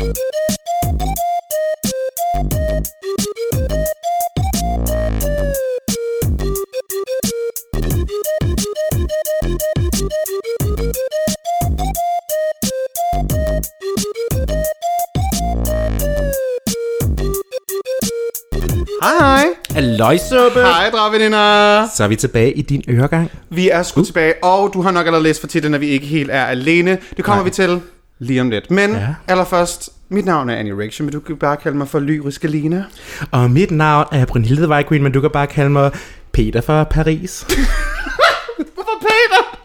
Hej hej. Halløjsuppe! Hej, dragveninder. Så er vi tilbage i din øregang. Vi er sgu uh. tilbage, og du har nok allerede læst for titlen, at vi ikke helt er alene. Det kommer Nej. vi til lige om lidt. Men ja. allerførst, mit navn er Annie Reaction, men du kan bare kalde mig for Lyriske Lina. Og mit navn er Brunhilde Weigrin, men du kan bare kalde mig Peter fra Paris. Hvorfor Peter?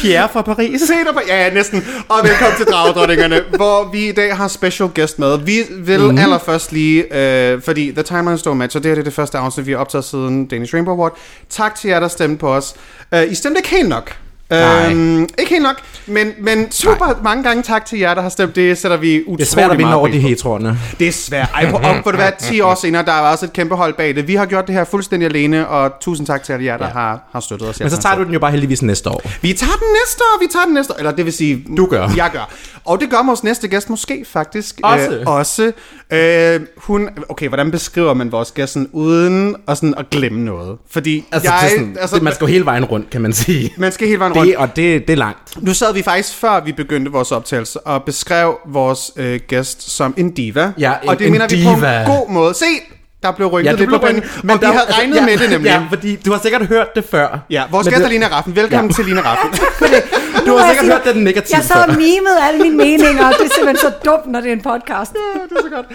Pierre fra Paris. Peter fra... Ja, ja, næsten. Og velkommen til Dragdrottingerne, hvor vi i dag har special guest med. Vi vil mm. allerførst lige, øh, fordi The Timeline Store Match, og det her det er det første afsnit, vi har optaget siden Danish Rainbow Award. Tak til jer, der stemte på os. Uh, I stemte ikke helt nok. Øhm, ikke helt nok, men, men super Nej. mange gange tak til jer, der har stemt. Det sætter vi utrolig Det er svært at vinde over de heteroerne. Det er svært. Ej, på, og for det være 10 år senere, der er også et kæmpe hold bag det. Vi har gjort det her fuldstændig alene, og tusind tak til alle jer, der Ja. har, har støttet os. Men så tager du den jo bare heldigvis næste år. Vi tager den næste år, vi tager den næste år. Eller det vil sige... Du gør. Jeg gør. Og det gør vores næste gæst måske faktisk Også. Øh, også. Øh, hun, okay, hvordan beskriver man vores gæst sådan, uden at, sådan, at glemme noget? Fordi Altså, jeg... sådan, altså, det, man skal jo hele vejen rundt, kan man sige. man skal helt vejen rundt. Det, og det, det er langt. Nu sad vi faktisk, før vi begyndte vores optagelse, og beskrev vores øh, gæst som en diva. Ja, en- og det en mener vi på diva. en god måde. Se, der blev rykket Ja, lidt på panden, men vi der- havde regnet ja, med det nemlig. Ja, fordi du har sikkert hørt det før. Ja, vores gæst er Lina Raffen. Velkommen Ja. til Lina Raffen. Du har sikkert hørt den negative Jeg sad og mimede alle mine meninger, og det er simpelthen så dumt, når det er en podcast. det er så godt.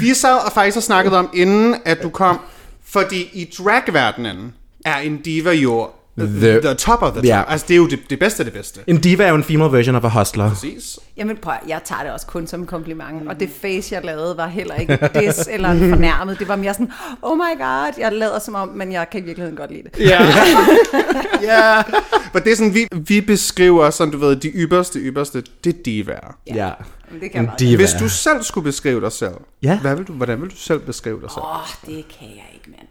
Vi sad og faktisk og snakkede om, inden at du kom, fordi i dragverdenen er en diva jo the, the top of the top. Ja. Altså, det er jo det, det bedste af det bedste. En diva er jo en female version of a hustler. Præcis. Jamen prøv, jeg tager det også kun som en kompliment, og det face, jeg lavede, var heller ikke des eller en fornærmet. Det var mere sådan, oh my god, jeg lader som om, men jeg kan i virkeligheden godt lide det. Ja. ja. Men det er sådan, vi, vi beskriver, sådan du ved, de ypperste, ypperste, det er divaer. Ja. Men det kan En diva. Hvis du selv skulle beskrive dig selv, Ja. hvad vil du, hvordan vil du selv beskrive dig selv? Åh, oh, det kan jeg ikke, mand.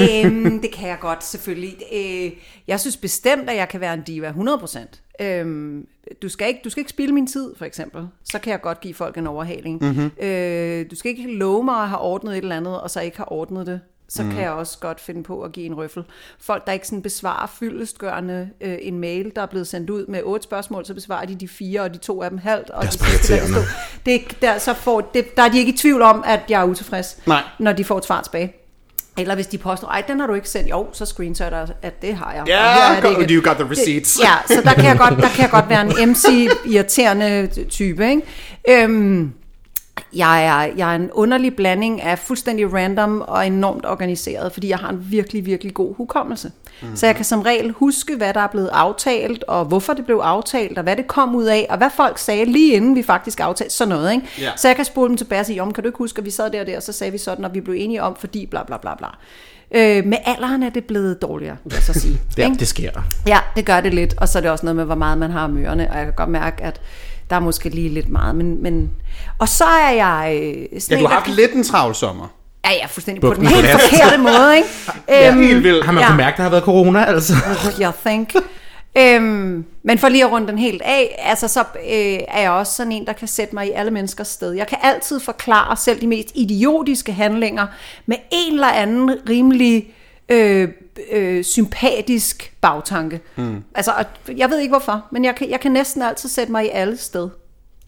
Øhm, det kan jeg godt, selvfølgelig. Øh, jeg synes bestemt, at jeg kan være en diva, 100%. Øhm, du, skal ikke, du skal ikke spille min tid, for eksempel. Så kan jeg godt give folk en overhaling. Mm-hmm. Øh, du skal ikke love mig at have ordnet et eller andet, og så ikke have ordnet det. Så mm. kan jeg også godt finde på at give en røffel. Folk, der ikke sådan besvarer fyldestgørende øh, en mail, der er blevet sendt ud med otte spørgsmål, så besvarer de de fire, og de to af dem halvt. Og Det er de sidste, der, det, der, så får, det, der er de ikke i tvivl om, at jeg er utilfreds, Nej. når de får et svar tilbage. Eller hvis de påstår, ej, den har du ikke sendt. Jo, så screenshotter at det har jeg. Ja, her er det you got the receipts. Det, ja, så der kan, jeg godt, der kan jeg godt være en MC-irriterende type. Ikke? Øhm, jeg er, jeg er en underlig blanding af fuldstændig random og enormt organiseret, fordi jeg har en virkelig, virkelig god hukommelse. Mm. Så jeg kan som regel huske, hvad der er blevet aftalt, og hvorfor det blev aftalt, og hvad det kom ud af, og hvad folk sagde lige inden vi faktisk aftalte sådan noget. Ikke? Ja. Så jeg kan spole dem tilbage og sige, "Jo, men kan du ikke huske, at vi sad der og der, og så sagde vi sådan, og vi blev enige om, fordi bla bla bla bla. Øh, med alderen er det blevet dårligere, vil jeg så sige. Ja, ikke? det sker. Ja, det gør det lidt, og så er det også noget med, hvor meget man har om ørerne, og jeg kan godt mærke, at der er måske lige lidt meget, men... men og så er jeg... Øh, sådan Ja, en, du har der haft lidt en travl sommer. Ja, ja, fuldstændig på Buk den helt forkerte måde, ikke? Øhm, Helt vildt. Har man Ja. kunnet mærke, at der har været corona, altså? jeg think. Øhm, men for lige at runde den helt af, altså så øh, er jeg også sådan en, der kan sætte mig i alle menneskers sted. Jeg kan altid forklare selv de mest idiotiske handlinger med en eller anden rimelig øh, øh, sympatisk bagtanke. Mm. Altså, jeg ved ikke hvorfor, men jeg kan, jeg kan næsten altid sætte mig i alle sted.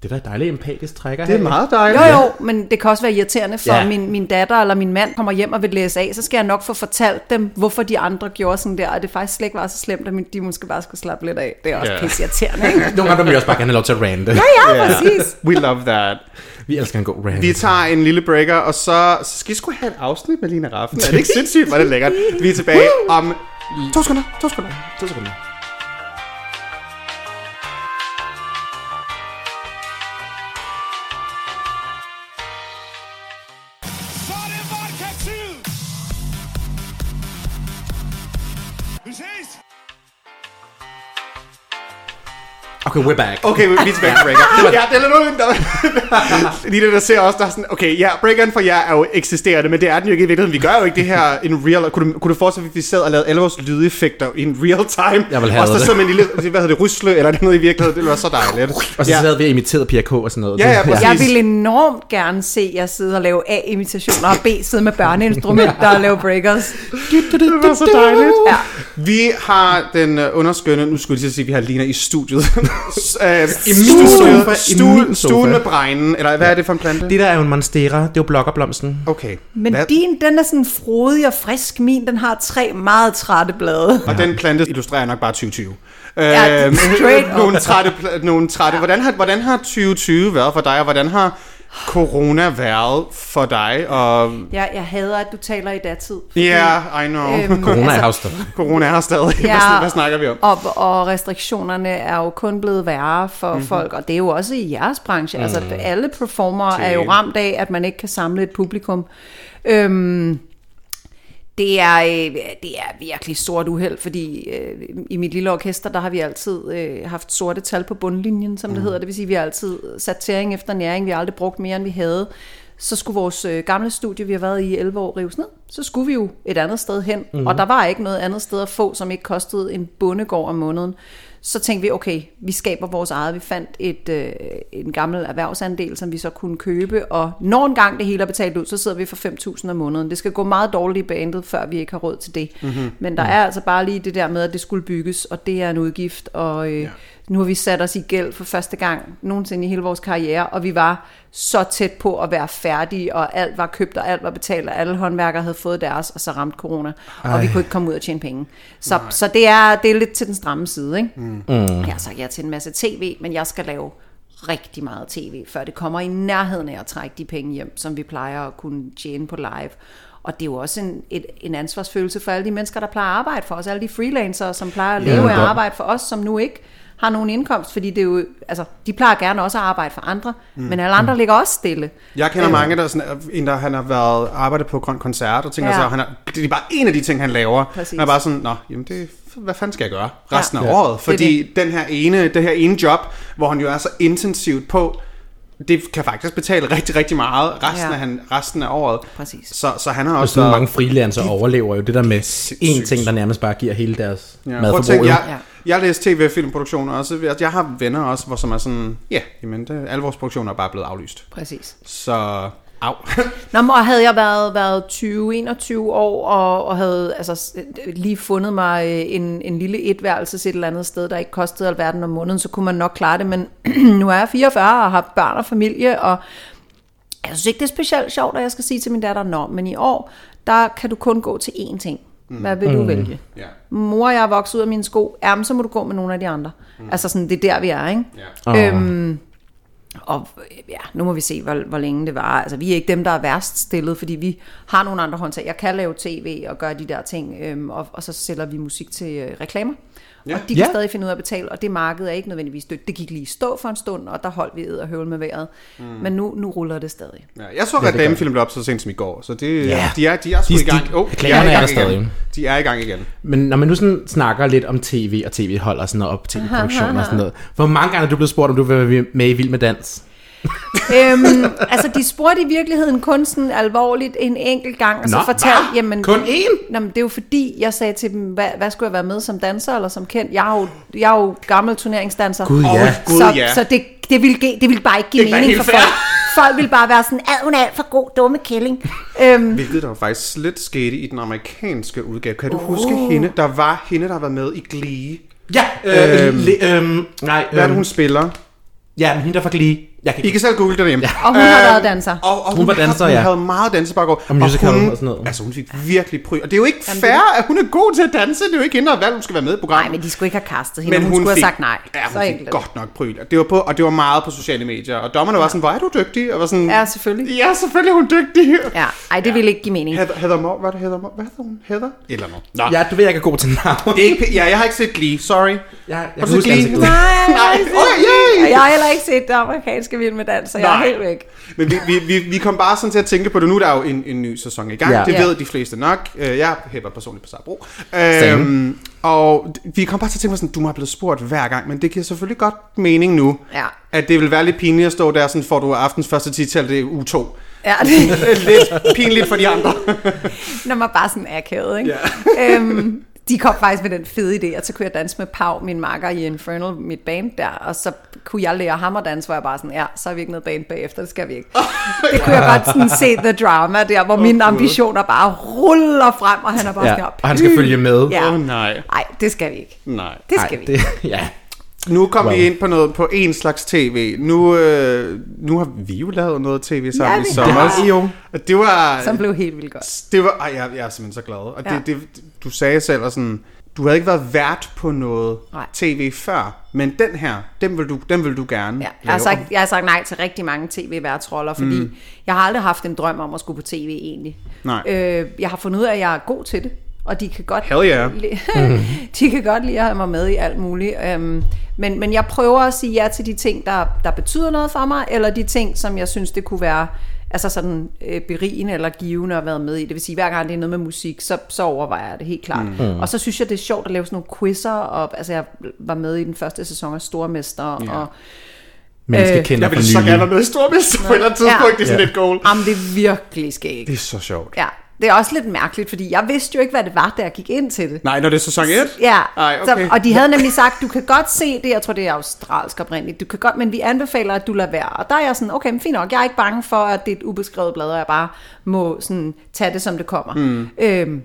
Det er da dejligt empatisk trækker Det er meget dejligt. Jo jo, men det kan også være irriterende for Ja. min, min datter eller min mand kommer hjem og vil læse af, så skal jeg nok få fortalt dem, hvorfor de andre gjorde sådan der, og det faktisk slet ikke var så slemt, at de måske bare skulle slappe lidt af. Det er også Ja. yeah. pisse irriterende, ikke? Nogle gange vil vi også bare gerne have lov til at rante. Ja, Ja. præcis. We love that. Vi elsker en god rant. Vi tager en lille breaker, og så, så skal I sgu have et afsnit med Lina Raffen. Er det ikke sindssygt, hvor er det lækkert? Vi er tilbage om to sekunder. To sekunder. To sekunder. Okay, we're back. Okay, vi er tilbage til Breaker. Ja, det er lidt noget. Lige det, der ser også, der er sådan, okay, ja, Breakeren for jer er jo eksisterende, men det er den jo ikke i virkeligheden. Vi gør jo ikke det her in real. Kunne du, kunne du forestille, at vi sad og lavede alle vores lydeffekter in real time? Jeg vil have og så det. så man en lille, hvad hedder det, ryslø, eller er det noget i virkeligheden? Det ville være så dejligt. Og så ja. sad vi og imiterede Pia K. og sådan noget. Ja, ja, præcis. Jeg vil enormt gerne se jer sidde og lave A-imitationer, og B sidde med børneinstrumenter og lave breakers. Det var så dejligt. Ja. Vi har den uh, underskønne, nu skulle jeg sige, at vi har Lina i studiet. I stuen, sofa. stuen med bregnen, eller hvad er det for en plante? Det der er jo en monstera, det er jo blokkerblomsten. Okay. Men Hvad- din, den er sådan frodig og frisk. Min, den har tre meget trætte blade. Og den plante illustrerer nok bare 2020. Ja, straight up. nogle trætte, nogle trætte. Hvordan, har, hvordan har 2020 været for dig, og hvordan har corona været for dig? Og Jeg, jeg hader, at du taler i datid. ja, yeah, I know. Øhm, Corona er altså- her stadig. corona er her stadig. Ja. Hvad, hvad snakker vi om? Og, og restriktionerne er jo kun blevet værre for Mhm. mm-hmm. folk, og det er jo også i jeres branche. Mm. Altså, alle performere er jo ramt af, at man ikke kan samle et publikum. Øhm, det er, øh, det er virkelig stort uheld, fordi øh, i mit lille orkester, der har vi altid øh, haft sorte tal på bundlinjen, som det hedder. Det vil sige, at vi har altid sat tæring efter næring. Vi har aldrig brugt mere, end vi havde. Så skulle vores øh, gamle studie, vi har været i 11 år, rives ned. Så skulle vi jo et andet sted hen. Mm. Og der var ikke noget andet sted at få, som ikke kostede en bondegård om måneden. Så tænkte vi, okay, vi skaber vores eget. Vi fandt et, øh, en gammel erhvervsandel, som vi så kunne købe. Og når en gang det hele er betalt ud, så sidder vi for 5.000 om måneden. Det skal gå meget dårligt i bandet, før vi ikke har råd til det. Mm-hmm. Men der er altså bare lige det der med, at det skulle bygges, og det er en udgift. Og øh, ja. Nu har vi sat os i gæld for første gang nogensinde i hele vores karriere, og vi var så tæt på at være færdige, og alt var købt, og alt var betalt, og alle håndværkere havde fået deres, og så ramte corona, Ej. og vi kunne ikke komme ud og tjene penge. Så, så det, er, det er lidt til den stramme side, ikke? Mm. Jeg har sagt ja til en masse tv, men jeg skal lave rigtig meget tv, før det kommer i nærheden af at trække de penge hjem, som vi plejer at kunne tjene på live. Og det er jo også en, et, en ansvarsfølelse for alle de mennesker, der plejer at arbejde for os, alle de freelancere, som plejer at leve af at godt. arbejde for os, som nu ikke har nogen indkomst, fordi det er jo, altså, de plejer gerne også at arbejde for andre, mm. men alle andre ligger også stille. Jeg kender mange, der er sådan, en, der han har været arbejdet på Grøn Koncert, og tænker Ja. så, han er, det er bare en af de ting, han laver. Præcis. Han er bare sådan, nå, jamen det, hvad fanden skal jeg gøre resten Ja. af Ja. året? Fordi den her ene, det her ene job, hvor han jo er så intensivt på, det kan faktisk betale rigtig, rigtig meget resten, Ja. af, han, resten af året. Præcis. Så, så han har Og også sådan været... mange freelancer overlever jo det der med én ting, der nærmest bare giver hele deres Ja, madforbrug. jeg, Ja. jeg læser tv- og filmproduktioner også. Jeg har venner også, hvor som er sådan, ja, jamen, det, alle vores produktioner er bare blevet aflyst. Præcis. Så, au. Nå, men og havde jeg været, været 20-21 år, og, og havde altså, lige fundet mig øh, en, en lille etværelses et eller andet sted, der ikke kostede alverden om måneden, så kunne man nok klare det, men nu er jeg 44 og har børn og familie, og jeg synes ikke, det er specielt sjovt, at jeg skal sige til min datter, nå, men i år, der kan du kun gå til én ting. Hvad vil du vælge? Ja. Mor, jeg er vokset ud af mine sko. Ja, men så må du gå med nogle af de andre. Mm. Altså sådan, det er der, vi er, ikke? Ja. Åh. Øhm, og ja, nu må vi se, hvor, hvor længe det var. Altså, vi er ikke dem, der er værst stillet, fordi vi har nogle andre håndtag. Jeg kan lave tv og gøre de der ting, øhm, og, og så sælger vi musik til øh, reklamer. Ja. Og de kan Ja. stadig finde ud af at betale, og det marked er ikke nødvendigvis dødt. Det gik lige i stå for en stund, og der holdt vi og høvl med vejret. Mm. Men nu, nu ruller det stadig. Ja, jeg så Ja, Damefilm op så sent som i går, så det, Ja. de, er, de er sgu De- i gang. de- Oh, de i er gang der stadig. igen. De er i gang igen. Men når man nu sådan snakker lidt om tv og tv-hold og sådan noget, og tv-produktion og sådan noget. Hvor mange gange er du blevet spurgt, om du vil være med i Vild med Dans? Øhm, altså, de spurgte i virkeligheden kun sådan alvorligt en enkelt gang, og så Nå, fortalte, hvad? jamen... Kun én? Nå, men det er jo fordi, jeg sagde til dem, hvad, hvad skulle jeg være med som danser eller som kendt? Jeg er jo, jeg er jo gammel turneringsdanser. Gud ja. Åh, Gud, så, ja. så det, det, ville, ge- det ville bare ikke give Det mening for fair. folk. Folk ville bare være sådan, at hun er alt for god, dumme kælling. Øhm, Hvilket der var faktisk lidt skete i den amerikanske udgave. Kan du huske hende? Der var hende, der har været med i Glee. Ja, øh, Øhm, le, øhm, nej, Hvad er det, øhm, hun spiller? ja, men hende der fra Glee. Jeg kan I kan selv google det derhjemme. og hun har været danser. Og, og Hun var danser, havde, ja. Hun havde meget dansebaggrund. Og musical hun, og sådan noget. Altså, hun fik virkelig pry. Og det er jo ikke Jamen, fair, at hun er god til at danse. Det er jo ikke hende, der valgt, hun skal være med i programmet. Nej, men de skulle ikke have kastet hende, men hun, hun skulle fik, have sagt nej. Ja, hun så fik enkelt. godt nok pryl. Det var på, og det var meget på sociale medier. Og dommerne var sådan, hvor er du dygtig? Og var sådan, Ja, selvfølgelig. Ja, selvfølgelig er hun dygtig. Ja, ej, det ville ikke give mening. Heather, Heather Moore, hvad er det Heather Moore? Hvad hedder hun? Heather? Eller noget. Nå. Ja, du ved, jeg ikke er god til navn. Det er ikke, ja, jeg har ikke set Glee, sorry. Jeg, jeg Har du set Glee? Nej, yay! det. Jeg har heller ikke set det amerikanske vild med dans, så jeg er helt væk. Men vi, vi, vi, vi kom bare sådan til at tænke på det. Nu er der jo en, en ny sæson i gang. Ja. Det Ja. ved de fleste nok. Øh, Jeg hæpper personligt på Sabro. Øhm, Og vi kom bare til at tænke på sådan, du må have blevet spurgt hver gang, men det giver selvfølgelig godt mening nu, Ja. at det vil være lidt pinligt at stå der, sådan får du aftens første titel, det er uge 2. Ja, det lidt pinligt for de andre. når man bare sådan akavet, ikke? Ja. øhm, de kom faktisk med den fede idé, at så kunne jeg danse med Pau, min makker i Infernal, mit band der, og så kunne jeg lære ham at danse, hvor jeg bare sådan, ja, så har vi ikke noget band bagefter, det skal vi ikke. Det kunne jeg godt sådan se the drama der, hvor mine ambitioner bare ruller frem, og han er bare Ja, sådan og han skal følge med. Ja. Oh, nej, Nej, det skal vi ikke. nej. Det skal Ej, vi ikke. det, ja. Nu kom Wow. vi ind på noget på en slags tv. Nu, øh, nu har vi jo lavet noget tv sammen Ja, i sommer. har. jo. Og det var... Som blev helt vildt godt. Det var, ej, jeg, jeg er simpelthen så glad. Og Ja. det, det, du sagde selv, at sådan, du havde ikke været vært på noget Nej. tv før, men den her, den vil du, den vil du gerne Ja, jeg, har lave. sagt, jeg har sagt nej til rigtig mange tv-værtsroller, fordi mm. jeg har aldrig haft en drøm om at skulle på tv egentlig. Nej. Øh, jeg har fundet ud af, at jeg er god til det, og de kan godt, Hell yeah. li- de kan godt lide at have mig med i alt muligt. Øhm, men, men jeg prøver at sige ja til de ting, der, der betyder noget for mig, eller de ting, som jeg synes, det kunne være altså sådan øh, berigende eller givende at være med i. Det vil sige, hver gang det er noget med musik, så, så overvejer jeg det helt klart. Mm. Og så synes jeg, det er sjovt at lave sådan nogle quizzer, og altså jeg var med i den første sæson af Stormester, Ja. og Menneske Øh, kender Jeg for ville så gerne være med i Stormester på et eller andet tidspunkt. Det er sådan Ja. lidt goal. Jamen, det er virkelig skægt. Det er så sjovt. Ja, det er også lidt mærkeligt, fordi jeg vidste jo ikke, hvad det var, da jeg gik ind til det. Nej, når det er sæson 1? Ja, Ej, okay. så, og de havde nemlig sagt, du kan godt se det, jeg tror det er australsk oprindeligt, du kan godt, men vi anbefaler, at du lader være. Og der er jeg sådan, okay, men fint nok, jeg er ikke bange for, at det er et ubeskrevet blad, og jeg bare må sådan, tage det, som det kommer. Mm. Øhm,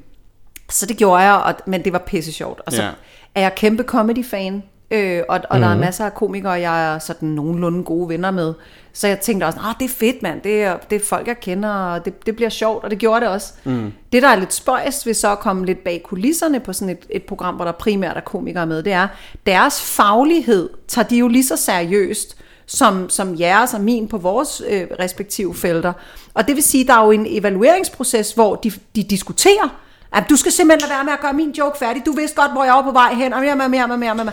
så det gjorde jeg, og, men det var pisse sjovt. Og så Ja. er jeg kæmpe comedy-fan, øh, og, og mm. der er masser af komikere, jeg er sådan nogenlunde gode venner med. Så jeg tænkte også, ah, det er fedt, mand. Det er, det er folk, jeg kender, og det, det bliver sjovt, og det gjorde det også. Mm. Det, der er lidt spøjst ved så at komme lidt bag kulisserne på sådan et, et program, hvor der primært er komikere med, det er, deres faglighed tager de jo lige så seriøst, som, som jeres og min på vores øh, respektive felter. Og det vil sige, der er jo en evalueringsproces, hvor de, de diskuterer, at du skal simpelthen lade være med at gøre min joke færdig. Du vidste godt, hvor jeg var på vej hen, og mere, mere, mere, mere, mere.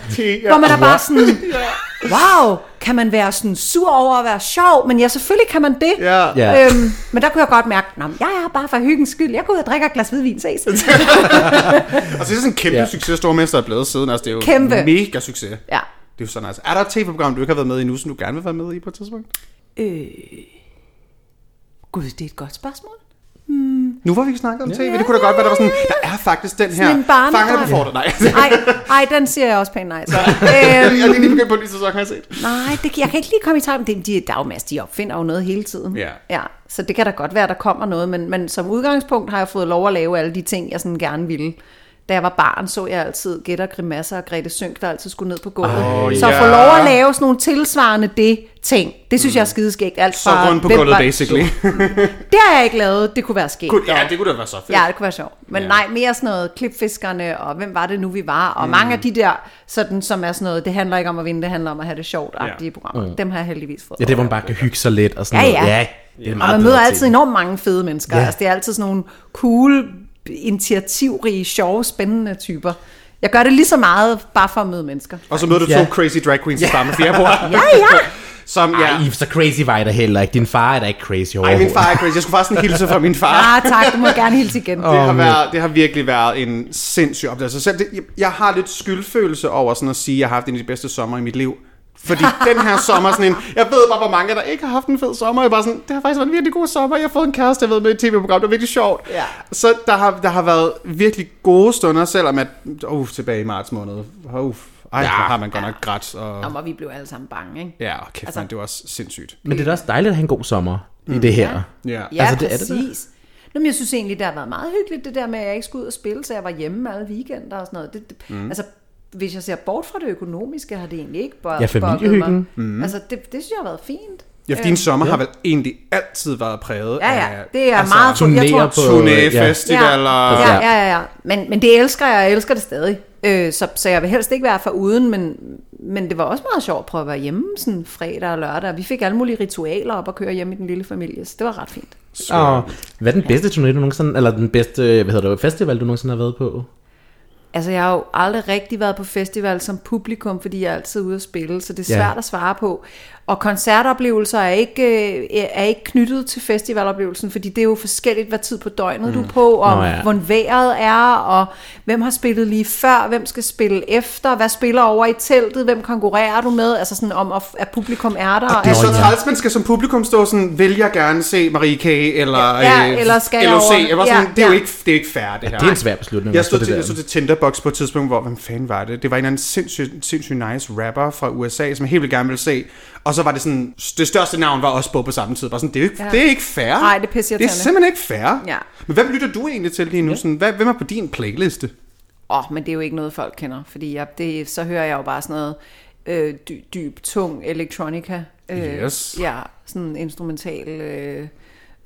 Hvor man er bare sådan, wow, kan man være sådan sur over at være sjov? Men ja, selvfølgelig kan man det. Ja. Ja. Øhm, men der kunne jeg godt mærke, men jeg er bare for hyggens skyld. Jeg går ud og drikker et glas hvidvin, ses. Og så er det sådan en kæmpe Ja. succes, Stormester er blevet siden. Altså, det er jo Kæmpe. mega succes. Ja. Det er jo så nice. Er der et tv-program, du ikke har været med i nu, som du gerne vil være med i på et tidspunkt? Øh, Gud, det er et godt spørgsmål. Nu hvor vi snakker om tv, det kunne da godt være, der var sådan, der er faktisk den her, Sådan fangerne på fortet. Nej, Ej, ej, den siger jeg også pænt nej til. øhm, jeg er lige begyndt på en ny sæson, har jeg set. nej, det, jeg kan ikke lige komme i tanke. Det, de, der er jo masser, de opfinder jo noget hele tiden. Ja. ja. Så det kan da godt være, der kommer noget, men, men som udgangspunkt har jeg fået lov at lave alle de ting, jeg sådan gerne ville. Da jeg var barn, så jeg altid Gætter Grimasser og Grete Sønk, der altid skulle ned på gulvet. Åh, så at ja. få lov at lave sådan nogle tilsvarende det ting, det synes jeg er skideskægt. Alt Så fra, rundt på gulvet, var- basically. Det har jeg ikke lavet, det kunne være sket. Gud, ja, det kunne da være så fedt. Ja, det kunne være sjovt. Men Ja. nej, mere sådan noget klipfiskerne, og hvem var det nu, vi var, og mm. mange af de der, sådan, som er sådan noget, det handler ikke om at vinde, det handler om at have det sjovt, agtige Ja. programmer. Mm. Dem har jeg heldigvis fået. Ja, det hvor man bare kan hygge sig lidt og sådan Ja, noget. ja. ja det er og meget man møder altid enormt mange fede mennesker. Ja. Altså, det er altid sådan nogle cool, initiativrige, sjove, spændende typer. Jeg gør det lige så meget, bare for at møde mennesker. Og så møder du Ja. to crazy drag queens i samme fjerdebord. Ja, ja. Som, ja. Ej, så crazy var jeg da heller ikke. Din far er da ikke crazy Ej, overhovedet. min far er crazy. Jeg skulle faktisk en hilse fra min far. Ah, tak, du må gerne hilse igen. Det har, været, det har virkelig været en sindssyg oplevelse. Selv det, jeg, jeg har lidt skyldfølelse over sådan at sige, at jeg har haft en af de bedste sommer i mit liv. Fordi den her sommer, sådan en, jeg ved bare, hvor mange der ikke har haft en fed sommer. Jeg bare sådan, det har faktisk været en virkelig god sommer. Jeg har fået en kæreste, jeg ved med i et tv-program. Det var virkelig sjovt. Ja. Så der har, der har været virkelig gode stunder, selvom at, uh, tilbage i marts måned. Uh, ej, ja. Ja. har man godt nok grædt. Og, Nå, og vi blev alle sammen bange, ikke? ja, kæft, Altså- det var også sindssygt. Men det er da også dejligt at have en god sommer i det her. Ja. Ja, Altså, altså, det er det præcis. Nå, men jeg synes egentlig, det har været meget hyggeligt, det der med, at jeg ikke skulle ud og spille, så jeg var hjemme alle weekender og sådan noget. Det, det, mm. Altså, hvis jeg ser bort fra det økonomiske, har det egentlig ikke bør, Ja, familiehyggen. Mm. Altså, det, det synes jeg har været fint. Ja, for din sommer har vel egentlig altid været præget Ja, ja, af... det er meget... Turnéer jeg tror, på... Turné, ja. Ja, ja, ja, ja. Men, men det elsker jeg, jeg elsker det stadig. Øh, så, så jeg vil helst ikke være for uden, men, men det var også meget sjovt at prøve at være hjemme sådan fredag og lørdag. Vi fik alle mulige ritualer op at køre hjem i den lille familie, så det var ret fint. Og hvad er den bedste turné, du nogensinde... Eller den bedste, hvad hedder det, festival, du nogensinde har været på? Altså, jeg har jo aldrig rigtig været på festival som publikum, fordi jeg er altid ude at spille, så det er Ja. svært at svare på. Og koncertoplevelser er ikke, øh, er ikke knyttet til festivaloplevelsen, fordi det er jo forskelligt, hvad tid på døgnet du er på, og Nå ja. hvordan vejret er, og hvem har spillet lige før, hvem skal spille efter, hvad spiller over i teltet, hvem konkurrerer du med, altså sådan om, at, at publikum er der. Det er så ja. træls, man skal som publikum stå sådan, vil jeg gerne se Marie K. eller, Ja, øh, eller skal jeg LOC. over? Jeg sådan, Ja, det er jo ja. ikke, det er ikke fair, det her. Det er en svær beslutning. Jeg stod, stå til, jeg stod til Tinderbox på et tidspunkt, hvor, hvem fanden var det? Det var en eller anden sindssygt sindssyg nice rapper fra USA, som jeg helt vildt gerne ville se. Og så var det sådan, det største navn var også på på samme tid. Bare sådan, det er ikke, Ja. det er ikke fair. Nej, det er Det er simpelthen ikke fair. Ja. Men hvem lytter du egentlig til lige nu? Sådan, hvad, hvem er på din playliste? Åh, oh, men det er jo ikke noget, folk kender, fordi jeg, det, så hører jeg jo bare sådan noget øh, dy, dyb, tung elektronika. Øh, Yes. Ja, sådan instrumental, øh,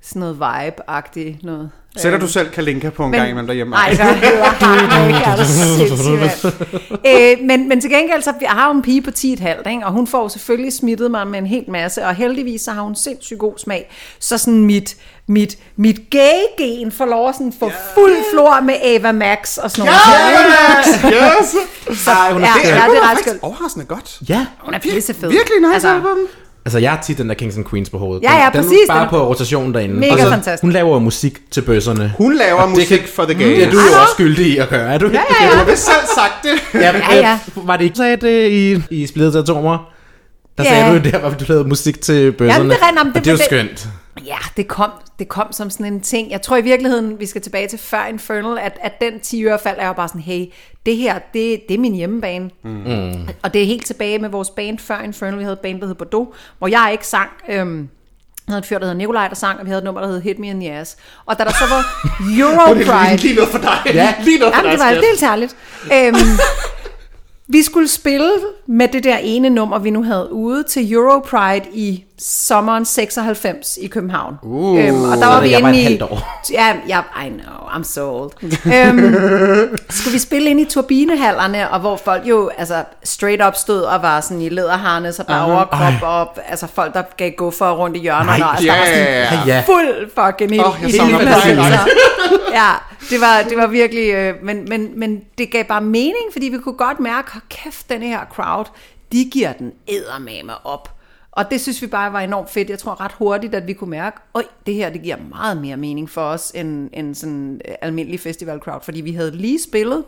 sådan noget vibe-agtigt noget. Sætter du selv Kalinka på en gang imellem derhjemme? Nej, det gør jeg heller ikke. Er du sindssyg, mand. øh, men, men til gengæld, så jeg har jo en pige på 10,5, ikke? og hun får selvfølgelig smittet mig med en hel masse, og heldigvis så har hun sindssygt god smag. Så sådan mit, mit, mit gay-gen får lov at sådan få fuld flor med Ava Max og sådan noget. Yes! Så, Ej, hun er- ja, Det ja, det er er ret faktisk skønt. overraskende godt. Ja, Hun er pissefed. Virkelig nice altså, album. Altså jeg har tit den der Kings and Queens på hovedet. Ja, Den- ja, den, præcis, Bare den- på rotation derinde. Mega Og så- fantastisk. Hun laver musik til bøsserne. Hun laver Og det musik kan- for the Mm, gays. Det er du jo også skyldig i at gøre, er du? Ja, ja, Du har selv sagt det. ja, Ja, ja. Var det ikke sagde det i, i Splittede Atomer? Der Ja. sagde du jo der, hvor du lavede musik til bøsserne. Jamen, det er. Jamen, det og det er jo var det- skønt. Ja, det kom, det kom som sådan en ting. Jeg tror i virkeligheden, vi skal tilbage til før Infernal, at, at den 10 øre faldt er jo bare sådan, hey, det her, det, det er min hjemmebane. Mm. Og det er helt tilbage med vores band før Infernal. Vi havde et band, der hed Bordeaux, hvor jeg ikke sang. Øhm, jeg havde et fyr, der hed Nikolaj, der sang, og vi havde et nummer, der hed Hit Me in the Ass. Og da der så var Euro Det er Pride, lige noget for dig. Ja. Lige noget for Jamen, dig, det var helt herligt. Øhm, vi skulle spille med det der ene nummer, vi nu havde ude til Euro Pride i sommeren 96 i København. Uh, øhm, og der var vi jeg inde i... år. Ja, ja, I know, I'm so old. øhm, skulle vi spille ind i turbinehallerne, og hvor folk jo altså, straight up stod og var sådan i læderharnes og bare overkrop, og altså folk, der gav gå for rundt i hjørnerne. Nej, og, altså, der var sådan, fuld fucking i savner hele det. pladsen. Nej, nej. Så, ja, det var, det var virkelig, øh, men, men, men det gav bare mening, fordi vi kunne godt mærke, kæft, den her crowd, de giver den eddermame op. Og det synes vi bare var enormt fedt. Jeg tror ret hurtigt, at vi kunne mærke, at det her det giver meget mere mening for os, end, end sådan øh, almindelig festival crowd. Fordi vi havde lige spillet,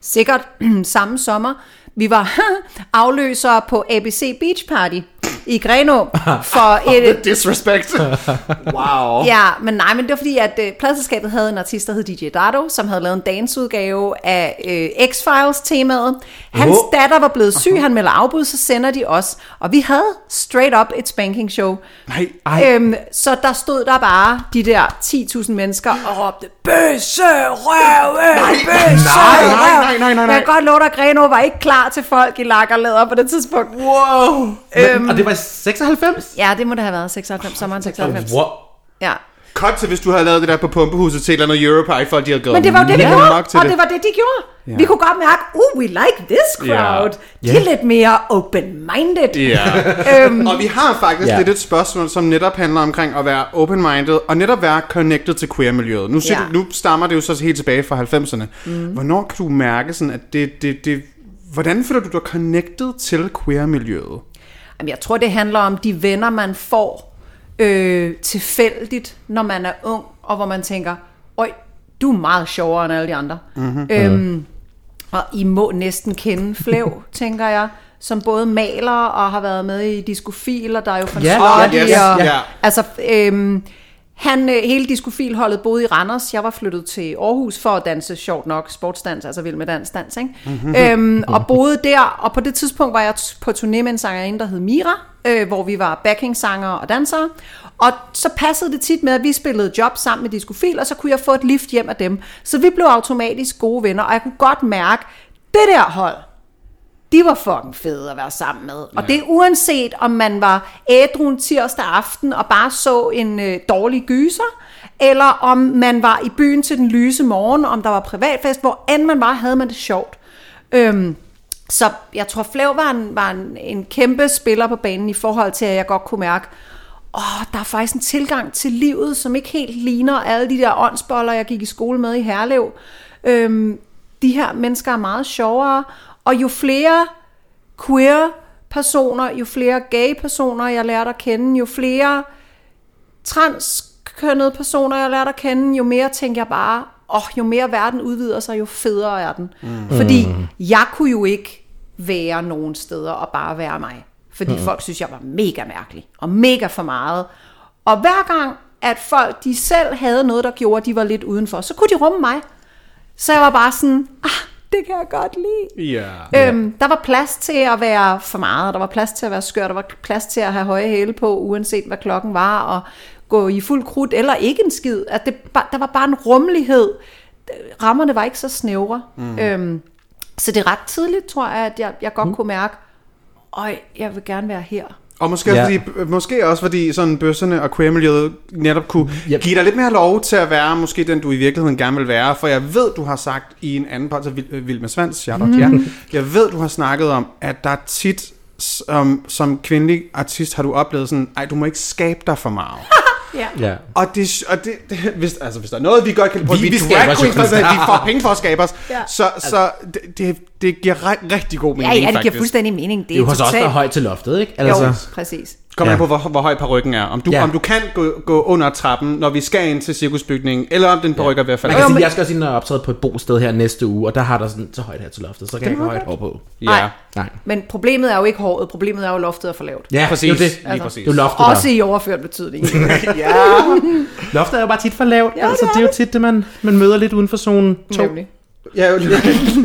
sikkert samme sommer, vi var afløsere på ABC Beach Party i Greno for et, Disrespect. wow. Ja, men nej, men det var fordi, at øh, pladselskabet havde en artist, der hed DJ Dardo, som havde lavet en danceudgave af øh, X-Files-temaet. Hans Åh. datter var blevet syg, han melder afbud, så sender de os. Og vi havde straight up et spanking show. Nej. Ej. Øhm, så der stod der bare de der 10.000 mennesker og råbte, Bøsse røve, bøsse nej, nej, nej, nej, nej. Men jeg kan godt love dig, Greno var ikke klar til folk i lakkerlæder på det tidspunkt. Wow. Øhm, og det var 96? Ja, det må det have været 96, sommeren 96. Wow. Ja. Cut til, hvis du havde lavet det der på pumpehuset til et eller andet Europie, folk de havde gået Men det var jo det, vi gjorde, og det var det, de gjorde. Ja. Vi kunne godt mærke, uh, we like this crowd. Ja. De er lidt mere open-minded. Ja. Øhm, Og vi har faktisk Ja. lidt et spørgsmål, som netop handler omkring at være open-minded, og netop være connected til queer-miljøet. Nu, Ja. du, nu stammer det jo så helt tilbage fra 90'erne. Mm. Hvornår kan du mærke sådan, at det, det, det... Hvordan føler du dig connected til queer-miljøet? Jamen, jeg tror, det handler om de venner, man får øh, tilfældigt, når man er ung, og hvor man tænker, øj, du er meget sjovere end alle de andre. Mm-hmm. Øhm, og I må næsten kende Flev, tænker jeg, som både maler og har været med i Diskofil, og der er jo fra Ja, Slotty, ja, yes, og, ja. Altså, øhm, han, øh, hele Diskofilholdet boede i Randers. Jeg var flyttet til Aarhus for at danse, sjovt nok, sportsdans, altså vild med dans, dans, ikke? Mm-hmm. Øhm, og boede der, og på det tidspunkt var jeg på turné med en sangerinde, der hed Mira, øh, hvor vi var backing-sanger og dansere. Og så passede det tit med, at vi spillede job sammen med Diskofil, og så kunne jeg få et lift hjem af dem. Så vi blev automatisk gode venner, og jeg kunne godt mærke, det der hold, de var fucking fede at være sammen med. Og det er uanset, om man var ædru en tirsdag aften og bare så en øh, dårlig gyser, eller om man var i byen til den lyse morgen, om der var privatfest, hvor end man var, havde man det sjovt. Øhm, så jeg tror, Flav var, en, var en, en kæmpe spiller på banen i forhold til, at jeg godt kunne mærke, åh, der er faktisk en tilgang til livet, som ikke helt ligner alle de der åndsboller, jeg gik i skole med i Herlev. Øhm, de her mennesker er meget sjovere, og jo flere queer personer, jo flere gay personer, jeg lærte at kende, jo flere transkønnede personer, jeg lærte at kende, jo mere tænker jeg bare, åh, oh, jo mere verden udvider sig, jo federe er den. Mm. Fordi jeg kunne jo ikke være nogen steder og bare være mig. Fordi mm. folk synes, jeg var mega mærkelig og mega for meget. Og hver gang, at folk de selv havde noget, der gjorde, at de var lidt udenfor, så kunne de rumme mig. Så jeg var bare sådan, ah, det kan jeg godt lide. Ja. Øhm, der var plads til at være for meget, der var plads til at være skør, der var plads til at have høje hæle på, uanset hvad klokken var, og gå i fuld krudt, eller ikke en skid. At det, der var bare en rummelighed. Rammerne var ikke så snævre. Mm. Øhm, så det er ret tidligt, tror jeg, at jeg, jeg godt mm. kunne mærke, øj, jeg vil gerne være her. Og måske, ja. Fordi, måske også fordi sådan bøsserne og queer-miljøet netop kunne Yep. give dig lidt mere lov til at være måske den, du i virkeligheden gerne vil være. For jeg ved, du har sagt i en anden part af Vild, øh, Vild med Svans, shout out, ja. Jeg ved, du har snakket om, at der er tit som, som kvindelig artist har du oplevet sådan, ej, du må ikke skabe dig for meget. Ja. Ja. Og det, og det, det hvis, altså, hvis der er noget, vi godt kan prøve, Vi- vi, vi vi, skaber drag queens, jo. altså, vi får penge for at skabe os, Ja. så, så det, det, det giver re- rigtig god Ja, mening, ja, det giver faktisk. fuldstændig mening. Det Det er er jo hos os, der er højt til loftet, ikke? Jo, Altså, præcis. Kommer Ja. på, hvor, hvor høj parykken er. Om du, Ja. om du kan gå, gå under trappen, når vi skal ind til cirkusbygningen, eller om den paryk er ved at falde. man kan sige, jeg skal også ind og optræde på et bosted her næste uge, og der har der sådan så højt her til loftet, så kan jeg ikke have højt hår på. Ja, Nej. Nej. Men problemet er jo ikke håret, problemet er jo loftet er for lavt. Ja, præcis. Det er jo det. Lige præcis. Det er loftet Også der. i overført betydning. ja. Loftet er jo bare tit for lavt. Ja, altså, det er det er jo tit det, man, man møder lidt uden for zone 2. Nemlig. Ja,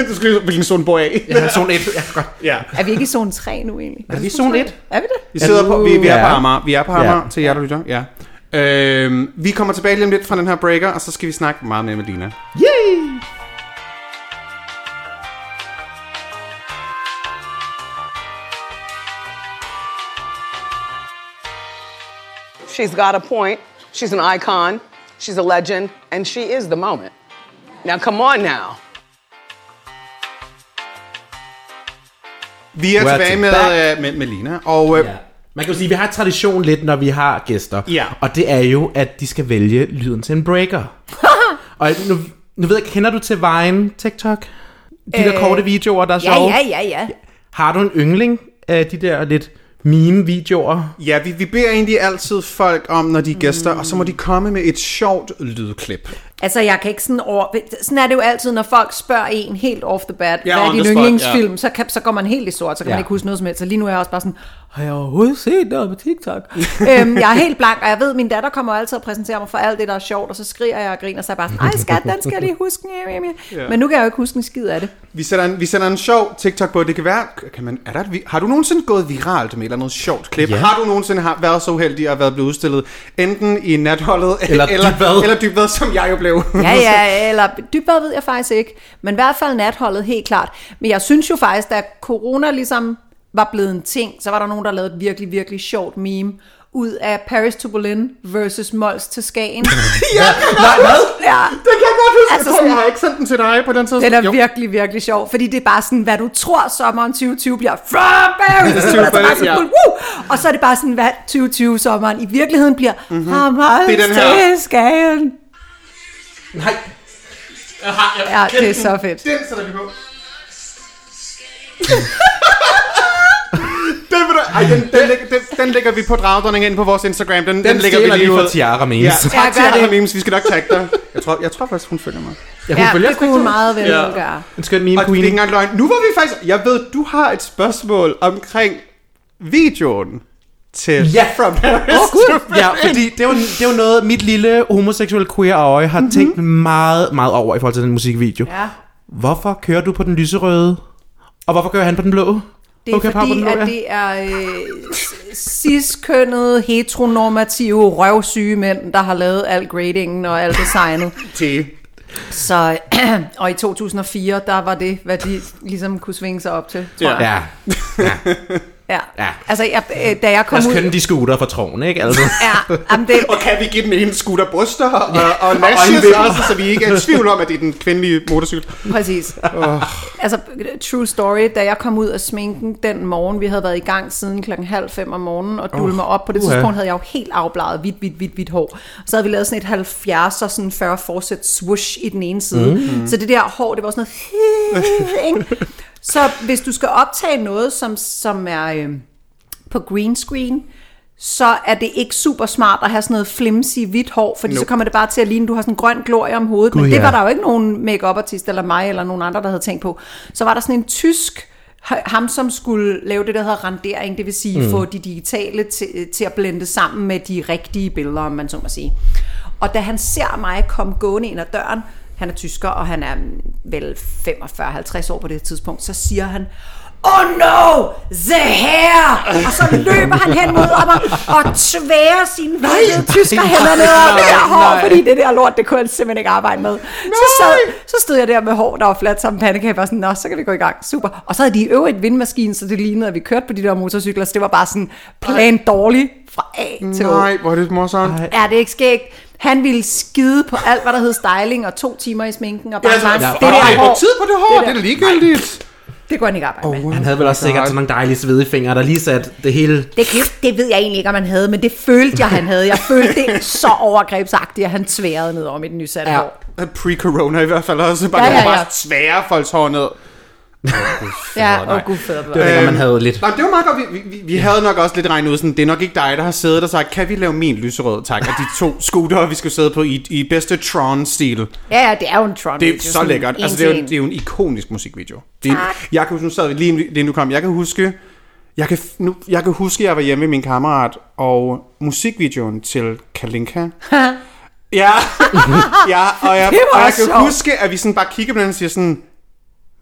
du skal hvilken zone bor jeg i. Ja, zone 1. Ja, godt. Ja. Er vi ikke i zone 3 nu egentlig? Er vi i zone 1? Er vi det? Vi sidder på, vi, vi er på Ja. Amager. Vi er på Ja. Amager til jer, der lytter. Ja. Øhm, vi kommer tilbage lige om lidt fra den her breaker, og så skal vi snakke meget mere med Dina. Yay! She's got a point. She's an icon. She's a legend. And she is the moment. Now, come on now. Vi er We're tilbage med, back. øh, med, med Lina, og øh, Ja. Man kan jo sige, at vi har tradition lidt, når vi har gæster. Ja. Og det er jo, at de skal vælge lyden til en breaker. og nu, nu ved jeg, kender du til Vine TikTok? De der Øh, korte videoer, der er Ja, sjove. ja, ja, ja. Har du en yndling af de der lidt meme-videoer? ja, vi, vi beder egentlig altid folk om, når de er gæster, og så må de komme med et sjovt lydklip. Altså, jeg kan ikke sådan over... Sådan er det jo altid, når folk spørger en helt off the bat, Ja, hvad er din yndlingsfilm, så, kan, så går man helt i sort, så kan Ja. man ikke huske noget som helst. Så lige nu er jeg også bare sådan, har jeg overhovedet set noget på TikTok? øhm, jeg er helt blank, og jeg ved, at min datter kommer altid og præsenterer mig for alt det, der er sjovt, og så skriger jeg og griner, så jeg bare sådan, ej skat, den skal jeg lige huske. Ja, ja, ja. Men nu kan jeg jo ikke huske en skid af det. Vi sætter en, vi sætter en sjov TikTok på. Det kan være... Kan man, er der et, vi- har du nogensinde gået viralt med et eller andet sjovt klip? Ja. Har du nogensinde har, været så uheldig at været blevet udstillet enten i natholdet Eller eller, Dybvad. eller dybvad, som jeg jo blev? Ja, ja, eller dybbad ved jeg faktisk ikke. Men i hvert fald natholdet, helt klart. Men jeg synes jo faktisk, da corona ligesom var blevet en ting, så var der nogen, der lavede et virkelig, virkelig sjovt meme ud af Paris to Berlin versus Mols til Skagen. ja, nej, hvad? ja, Det kan jeg godt huske. Altså Altså, jeg, tror, sådan- jeg har ikke sendt den til dig på den tid. den er virkelig, virkelig sjov, fordi det er bare sådan, hvad du tror sommeren 2020 bliver fra Paris to Paris, Berlin, ja. woo! og så er det bare sådan, hvad 2020 sommeren i virkeligheden bliver fra Mols Det er den her. til Skagen. Nej. Ja, det er så fedt. Den sætter vi på. den, du, ej, den, den, lægger, den, den lægger vi på Dragdronning ind på vores Instagram. Den, den, Den lægger vi lige vi fra ud. Tiara Memes. Ja, Ja. tak Ja, Tiara. Memes. Vi skal nok tagge dig. Jeg tror, jeg tror faktisk, hun følger mig. Jeg Ja, følger det kunne hun meget vel Ja. gøre. En skøn meme Og det er ikke queen. engang løgn. Nu var vi faktisk... Jeg ved, du har et spørgsmål omkring videoen til Ja. From Paris Åh, to. Ja, fordi det var, det var noget, mit lille homoseksuelle queer øje har tænkt meget, meget over i forhold til den musikvideo. Ja. Hvorfor kører du på den lyserøde? Og hvorfor kører han på den blå? Det er Okay, fordi, blå, at det er øh, cis-kønnede, heteronormative, røvsyge mænd, der har lavet al gradingen og alt designet. til... Så, og i 2004, der var det, hvad de ligesom kunne svinge sig op til, tror Ja. jeg. Ja, Ja. Ja. Altså, jeg, øh, da jeg kom lad os ud... kønne de scooter fra troen, ikke? Altså. Ja, jamen det, Og kan vi give den ene scooter bryster og, og Og lashes også, så vi ikke er i tvivl om, at det er den kvindelige motorcykel. Præcis. Altså, true story, da jeg kom ud af sminken den morgen, vi havde været i gang siden klokken halv fem om morgenen, og dulme mig op. På det uha. tidspunkt havde jeg jo helt afbladet hvidt, hvidt, hvidt, hvidt hår. Så havde vi lavet sådan et 70 og sådan 40 forsæt swoosh i den ene side. Mm. Så det der hår, det var sådan noget... ikke? Så hvis du skal optage noget, som, som er øh, på green screen, så er det ikke super smart at have sådan noget flimsy hvidt hår, fordi nope. så kommer det bare til at ligne, du har sådan en grøn glorie om hovedet. Gud, Men det ja. var der jo ikke nogen make artist eller mig eller nogen andre, der havde tænkt på. Så var der sådan en tysk, ham som skulle lave det, der hedder rendering, det vil sige mm. få de digitale til, til at blende sammen med de rigtige billeder, om man så må sige. Og da han ser mig komme gående ind ad døren, han er tysker, og han er mm, vel 45-50 år på det tidspunkt, så siger han, Oh no, the hair! Og så løber han hen mod mig og tværer sine hvide tysker hænder ned over det der hår, fordi det der lort, det kunne han simpelthen ikke arbejde med. Så, sad, så stod jeg der med hår, der var fladt som pandekage, og sådan, nå, så kan vi gå i gang. Super. Og så havde de i øvrigt vindmaskine, så det lignede, at vi kørte på de der motorcykler, så det var bare sådan plan dårligt fra A til Å. Nej, hvor er det morsomt. Er det ikke skægt? Han ville skide på alt, hvad der hed styling, og to timer i sminken, og bare Altså, ja, ja, det det der er hår, tid på det hår, Det det, er ligegyldigt. det kunne han ikke arbejde med. Han havde vel også sikkert sådan nogle dejlige svedige fingre, der lige satte det hele... Det, det ved jeg egentlig ikke, om han havde, men det følte jeg, han havde. Jeg følte det så overgrebsagtigt, at han tværede ned over mit nysatte Ja. ja. hår. Pre-corona i hvert fald også. Bare, ja, ja, ja. bare svære folks hår ned. Ja, oh, gud fader. Det var ikke, man havde lidt. Nej, det var meget godt. Vi, vi, vi havde nok også lidt regnet ud, sådan, det er nok ikke dig, der har siddet og sagt, kan vi lave min lyserød, tak, og de to scootere, vi skal sidde på i, i bedste Tron-stil. Ja, ja, det er jo en Tron. Det er video, så lækkert. Altså, det er, jo, det er jo en ikonisk musikvideo. Det er, Tak. jeg kan huske, nu sad vi lige inden du kom, jeg kan huske, jeg kan, nu, jeg kan huske, jeg var hjemme med min kammerat, og musikvideoen til Kalinka. ja, ja, og jeg, Det var og jeg kan huske, at vi sådan bare kigger på den og siger sådan,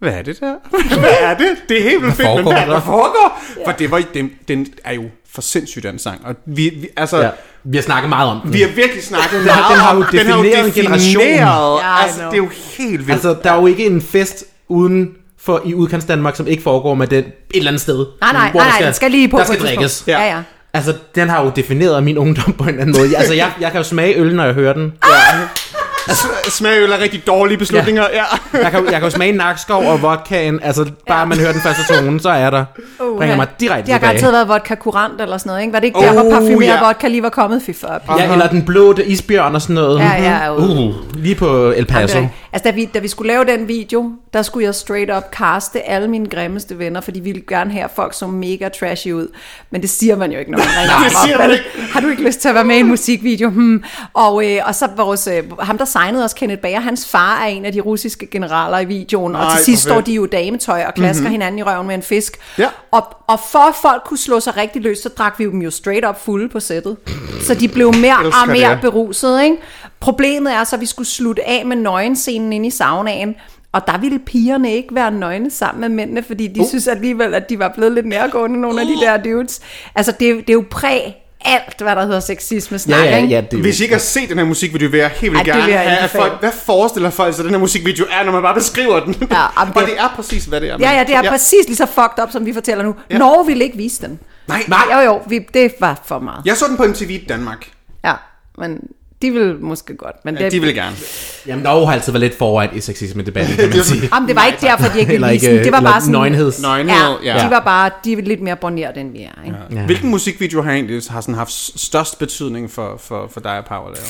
hvad er det der? hvad er det? Det er helt vildt fedt, men hvad der? der foregår? For det var, den, den er jo for sindssygt, den sang. Og vi, vi altså, Ja. Vi har snakket meget om den. vi har virkelig snakket Den meget den har jo om- den har jo defineret en generation. defineret, Ja, altså, det er jo helt vildt. Altså, der er jo ikke en fest uden for i udkants Danmark, som ikke foregår med den et eller andet sted. Nej, nej, hvor nej, der nej, den skal lige på Der skal drikkes. Ja, ja. Altså, den har jo defineret min ungdom på en eller anden måde. Altså, jeg, jeg kan jo smage øl, når jeg hører den. S- Smagøl er rigtig dårlige beslutninger, ja. Jeg kan, jeg kan jo smage nakskov og vodkaen. Altså, bare man hører den første tone, så er der. Uh, Bringer mig direkte Det har garanteret været vodka kurant eller sådan noget, ikke? Var det ikke der, Oh, parfumeret ja. vodka lige var kommet? Fy for Ja, eller den blå det isbjørn og sådan noget. Ja, ja, uh. Uh, lige på El Paso. rigtigt. Altså, da vi, da vi skulle lave den video, der skulle jeg straight up caste alle mine grimmeste venner, fordi vi ville gerne have folk så mega trashy ud. Men det siger man jo ikke, når man ringer det siger man ikke. Har du ikke lyst til at være med i en musikvideo? Hmm. Og, øh, og så vores, øh, ham, der signede os, Kenneth Bager, hans far er en af de russiske generaler i videoen, og Nej, til sidst står de jo i dametøj og klasker mm-hmm. hinanden i røven med en fisk. Ja. Og, og for at folk kunne slå sig rigtig løs, så drak vi dem jo straight up fulde på sættet. Så de blev mere og mere det. beruset, ikke? Problemet er så, at vi skulle slutte af med nøgenscenen inde i saunaen, og der ville pigerne ikke være nøgne sammen med mændene, fordi de uh. synes alligevel, at de var blevet lidt nærgående, nogle af de der dudes. Altså, det, det er jo præg alt, hvad der hedder sexisme snak, Ja, ja, ikke? ja. Det, Hvis I ikke har set den her musikvideo, vil jeg helt vildt det gerne have, at folk, hvad forestiller folk sig, den her musikvideo er, når man bare beskriver den? Ja, og det- det er præcis, hvad det er. Ja, ja, det er ja. præcis lige så fucked up, som vi fortæller nu. Ja. Ja. Norge ville ikke vise den. Nej, Nej, jo jo, vi, det var for meget. Jeg så den på MTV i Danmark. Ja, men de vil måske godt. Men Ja, det, de ville gerne. Jamen, Norge har altid været lidt foran i sexisme-debatten, kan Det man sige. Jamen, det var ikke derfor, de ikke ville vise ikke, den. Det var bare sådan... nøgenheds. Nøgenhed, Ja, ja. de var bare de er lidt mere borneret, end vi er. Ikke? Ja. Ja. Hvilken musikvideo har egentlig har sådan haft størst betydning for, for, for dig og Pau at lave?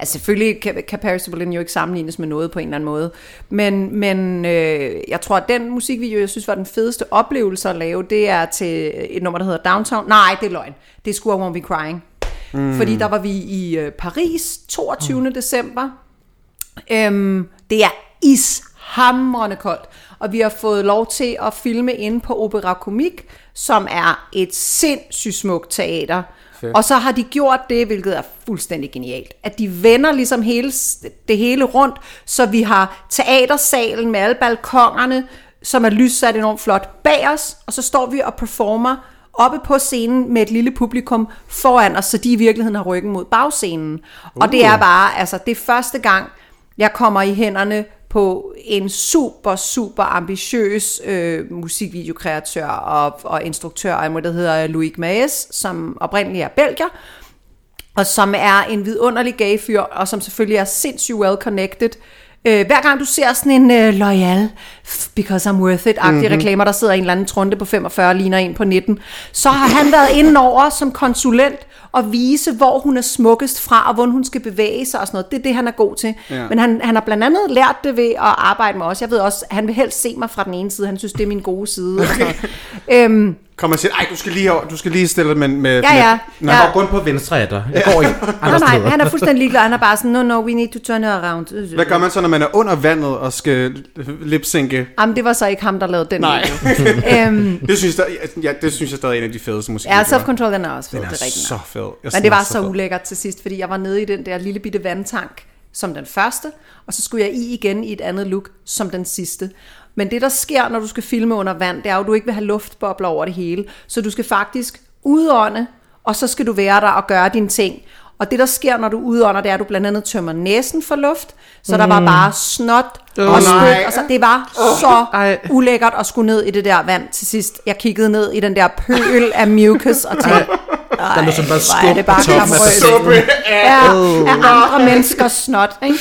Altså selvfølgelig kan, kan Paris Berlin jo ikke sammenlignes med noget på en eller anden måde. Men, men øh, jeg tror, at den musikvideo, jeg synes var den fedeste oplevelse at lave, det er til et nummer, der hedder Downtown. Nej, det er løgn. Det er Score Won't Be Crying. Mm. Fordi der var vi i øh, Paris 22. Mm. december. Øhm, det er ishamrende koldt. Og vi har fået lov til at filme inde på Opera Comique, som er et sindssygt smukt teater. Fedt. Og så har de gjort det, hvilket er fuldstændig genialt, at de vender ligesom hele, det hele rundt, så vi har teatersalen med alle balkongerne, som er lyssat enormt flot bag os, og så står vi og performer oppe på scenen med et lille publikum foran os, så de i virkeligheden har ryggen mod bagscenen. Uh. Og det er bare, altså det er første gang, jeg kommer i hænderne på en super, super ambitiøs øh, musikvideokreatør og, og instruktør, og der hedder Louis Maes, som oprindeligt er belgier, og som er en vidunderlig gay fyr, og som selvfølgelig er sindssygt well connected Øh, hver gang du ser sådan en øh, loyal, because I'm worth it-agtige mm-hmm. reklamer, der sidder en eller anden trunde på 45 og ligner en på 19, så har han været inde over som konsulent og vise, hvor hun er smukkest fra, og hvordan hun skal bevæge sig og sådan noget. Det er det, han er god til. Ja. Men han, han har blandt andet lært det ved at arbejde med os. Jeg ved også, han vil helst se mig fra den ene side. Han synes, det er min gode side. Okay. øhm, Kommer og siger, ej, du skal lige, du skal lige stille med... med ja, ja. Med, ja. Jeg går rundt på venstre af dig. Jeg går ikke andre Nej, nej, han er fuldstændig ligeglad. Han er bare sådan, no, no, we need to turn her around. hvad gør man så, når man er under vandet og skal lipsynke? Jamen, det var så ikke ham, der lavede den Nej. video. øhm, Det synes, jeg, ja, det synes jeg stadig er en af de fedeste ja, musikvideoer. self-control, den er også fed, Den er det er så fed. Jeg Men det var så fed. ulækkert til sidst, fordi jeg var nede i den der lille bitte vandtank som den første, og så skulle jeg i igen i et andet look som den sidste. Men det, der sker, når du skal filme under vand, det er jo, at du ikke vil have luftbobler over det hele. Så du skal faktisk udånde, og så skal du være der og gøre dine ting. Og det, der sker, når du udånder, det er, at du blandt andet tømmer næsen for luft. Så der var bare snot og Åh, spyt. Og så, det var så Ej. ulækkert at skulle ned i det der vand til sidst. Jeg kiggede ned i den der pøl af mucus og tænkte, Der lå sådan bare er det skub bare på toppen af bassinet. af, andre menneskers snot, ikke?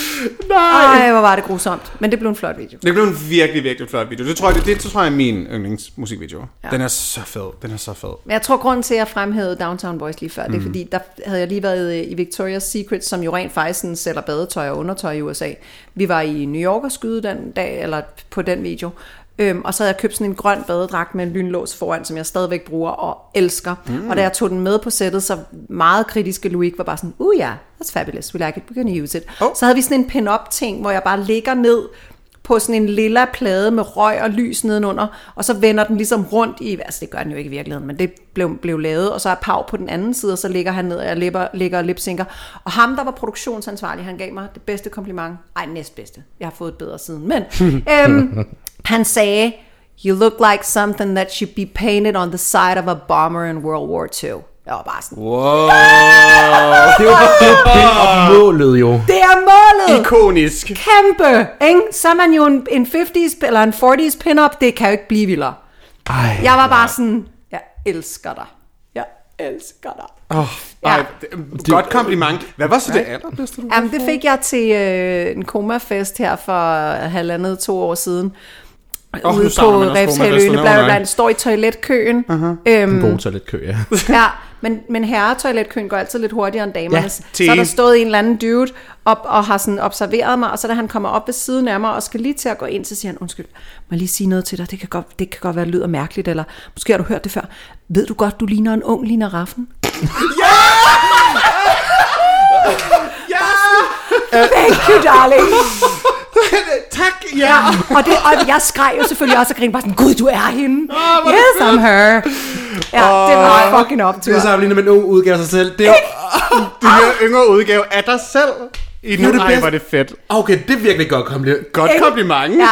Nej. Ej, hvor var det grusomt. Men det blev en flot video. Det blev en virkelig, virkelig flot video. Det tror jeg, det, det tror jeg er min yndlingsmusikvideo. Ja. Den er så fed. Den er så fed. Men jeg tror, grunden til, at jeg fremhævede Downtown Boys lige før, Mm. det er fordi, der havde jeg lige været i Victoria's Secret, som jo rent faktisk sælger badetøj og undertøj i USA. Vi var i New York og skyde den dag, eller på den video. Øhm, og så havde jeg købt sådan en grøn badedragt med en lynlås foran, som jeg stadigvæk bruger og elsker. Mm. Og da jeg tog den med på sættet, så meget kritiske Louis var bare sådan, uh ja, yeah, that's fabulous, we like it, we're gonna use it. Oh. Så havde vi sådan en pin-up ting, hvor jeg bare ligger ned på sådan en lilla plade med røg og lys nedenunder, og så vender den ligesom rundt i, altså det gør den jo ikke i virkeligheden, men det blev, blev lavet, og så er Pau på den anden side, og så ligger han ned, og ligger, ligger og lipsynker. Og ham, der var produktionsansvarlig, han gav mig det bedste kompliment, ej næstbedste, jeg har fået et bedre siden, men øhm, han sagde, you look like something that should be painted on the side of a bomber in World War II. Jeg var bare sådan, Wow. Det er jo det er målet jo. det er målet! Ikonisk. Kæmpe! Ikke? Så er man jo en, en 50's eller en 40's pin-up, det kan jo ikke blive vildere. Ej, Jeg var bare sådan, jeg elsker dig. Jeg elsker dig. Oh, Ja. ej, det, godt kompliment. Hvad var så det allerbedste, du Jamen, det fik jeg til øh, en komafest her for halvandet, to år siden. Åh, ude på Refshaløen, bla bla bla, står i toiletkøen. Uh-huh. en Øhm, god toiletkø, ja. ja, men, men herretoiletkøen går altid lidt hurtigere end damernes. Ja, så er der stået en eller anden dude op og har sådan observeret mig, og så da han kommer op ved siden af mig og skal lige til at gå ind, så siger han, undskyld, må jeg lige sige noget til dig? Det kan godt, det kan godt være, det lyder mærkeligt, eller måske har du hørt det før. Ved du godt, du ligner en ung Lina Raffen? Thank you, darling. tak, ja. Og, det, og jeg skreg jo selvfølgelig også og grinede bare sådan, Gud, du er hende. Yes, I'm her. Ja, det var fucking optur. Det er sammenlignet med en ung udgave af sig selv. Det er jo... Du er en yngre udgave af dig selv. I er nu, det ej, bedste. var det fedt. Okay, det er virkelig godt kompliment. Godt kompliment. Ja,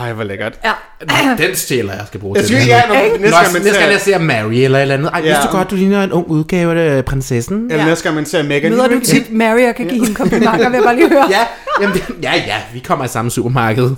Ej, hvor lækkert. ja. Den stjæler jeg skal bruge Jeg til det ja, her. når, næste Næste gang man næste gang jeg ser... ser Mary eller et eller andet. Ej, Ja. vidste du godt, du ligner en ung udgave af prinsessen? Eller Ja. næste gang man ser Megan. Møder du tit Mary og kan give hende komplimenter, vil jeg bare lige høre. Ja, jamen, ja, ja, vi kommer i samme supermarked.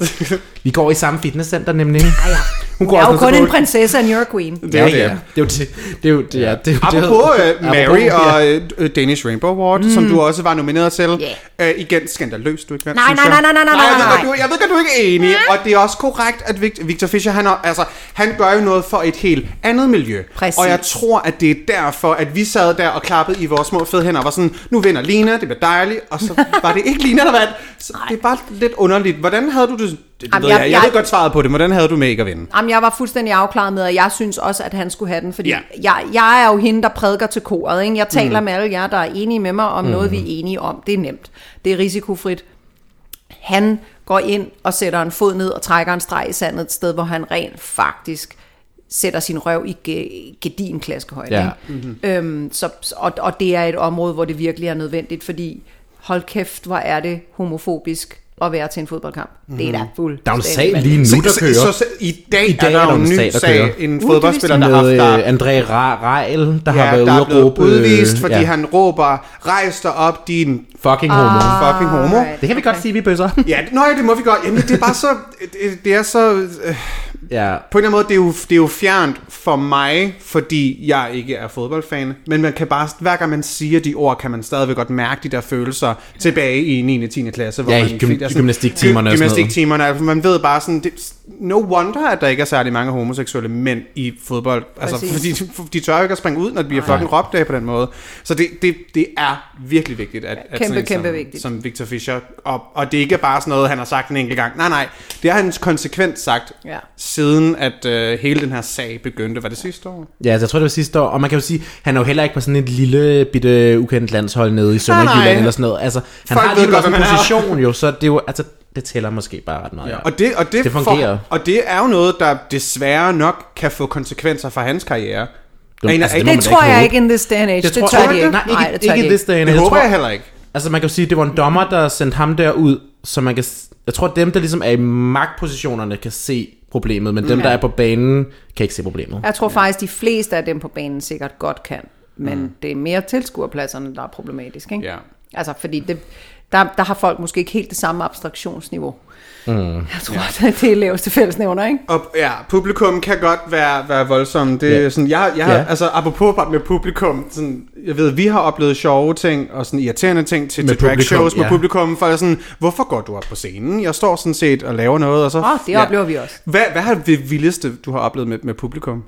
Vi går i samme fitnesscenter nemlig. Ja, ja. Hun Jeg er jo også kun en prinsesse, and you're a queen. Det er jo ja, det. ja. Det er jo det. Det er jo det. Ja, det, er det. Apropos uh, Mary ja. og uh, Danish Rainbow Award, mm. som du også var nomineret til. Ja. Uh, igen, skandaløst, du ikke vandt, Nej, nej, jeg. nej, nej, nej, nej, jeg ved, nej, du, jeg ved godt, du ikke er enig, og det er også korrekt, at Victor, Victor Fischer, han, er, altså, han gør jo noget for et helt andet miljø. Præcis. Og jeg tror, at det er derfor, at vi sad der og klappede i vores små fede hænder og var sådan, nu vinder Lina, det bliver dejligt, og så var det ikke Lina, der vandt. Så det er bare lidt underligt. Hvordan havde du det? det Jamen, ved jeg- jeg, jeg, jeg- godt svaret på det, men hvordan havde du med ikke at vinde? Jamen, jeg var fuldstændig afklaret med, at jeg synes også, at han skulle have den, fordi Ja. jeg, jeg er jo hende, der prædiker til koret. Ikke? Jeg taler mm. med alle jer, der er enige med mig om mm. noget, vi er enige om. Det er nemt. Det er risikofrit. Han går ind og sætter en fod ned og trækker en streg i sandet et sted, hvor han rent faktisk sætter sin røv i ge- gedin klaskehøjde. Ja. Ikke? Mm-hmm. Øhm, så, og, og det er et område, hvor det virkelig er nødvendigt, fordi hold kæft, hvor er det homofobisk at være til en fodboldkamp. Mm-hmm. Det er da fuldt. Der er en sag lige nu, der så, kører. Så, så, i dag, I dag er der jo en ny der sag, kører. en Uh, fodboldspiller, det der har haft der øh, André Ra- Rejl, der har Ja, været der ude er at blevet råbe... udvist, fordi ja, han råber, rejs dig op, din Fucking homo. fucking homo. Alright. Det kan vi godt sige, vi bøsser. Ja, nej, det må vi godt. Jamen, det er bare så... Det, det er så... Øh, Ja. på en eller anden måde, det er, jo, det er jo fjernt for mig, fordi jeg ikke er fodboldfan. Men man kan bare, hver gang man siger de ord, kan man stadigvæk godt mærke de der følelser tilbage i 9. og 10. klasse. Hvor Ja, i man, gym- er sådan- gymnastiktimerne og sådan noget. Gymnastiktimerne, altså man ved bare sådan, det, no wonder, at der ikke er særlig mange homoseksuelle mænd i fodbold. Altså, Præcis. fordi de tør jo ikke at springe ud, når det bliver fucking råbt af på den måde. Så det, det, det er virkelig vigtigt, at, at Kæmpe, sådan kæmpe som, vigtigt. som Victor Fischer, og, og det er ikke bare sådan noget, han har sagt en enkelt gang. Nej, nej, det har han konsekvent sagt, Ja. siden at øh, hele den her sag begyndte. Var det sidste år? Ja, altså, jeg tror, det var sidste år. Og man kan jo sige, han er jo heller ikke på sådan et lille, bitte, ukendt landshold nede i Sønderjylland eller sådan noget. Altså, han Folk har alligevel godt, en position jo, så det er jo, altså, det tæller måske bare ret meget. Ja. Og det, og det, Det fungerer. For, og det er jo noget, der desværre nok kan få konsekvenser for hans karriere. Du- altså, man Det da tror ikke jeg håbe. ikke in this day and age. Det, tror tør jeg de ikke. ikke. Nej, ikke, det tør ikke de i this day and Det age. Jeg håber jeg heller ikke. Altså man kan jo sige, det var en dommer, der sendte ham derud, så man kan, jeg tror dem, der ligesom er i magtpositionerne, kan se problemet, men dem, der er på banen, kan ikke se problemet. Jeg tror faktisk, de fleste af dem på banen sikkert godt kan. Men mm. det er mere tilskuerpladserne, der er problematisk. Ikke? Ja. Altså, fordi det, der, der har folk måske ikke helt det samme abstraktionsniveau. Mm. Jeg tror, ja. det er laveste fællesnævner, ikke? Og ja, publikum kan godt være, være voldsomt. Det er Ja. sådan, jeg, jeg har, Ja. altså apropos bare med publikum, sådan, jeg ved, vi har oplevet sjove ting og sådan irriterende ting til, Med til drag shows med ja. publikum, for er sådan, hvorfor går du op på scenen? Jeg står sådan set og laver noget, og så... Åh, det oplever vi også. Hvad, hvad er det vildeste, du har oplevet med, med publikum?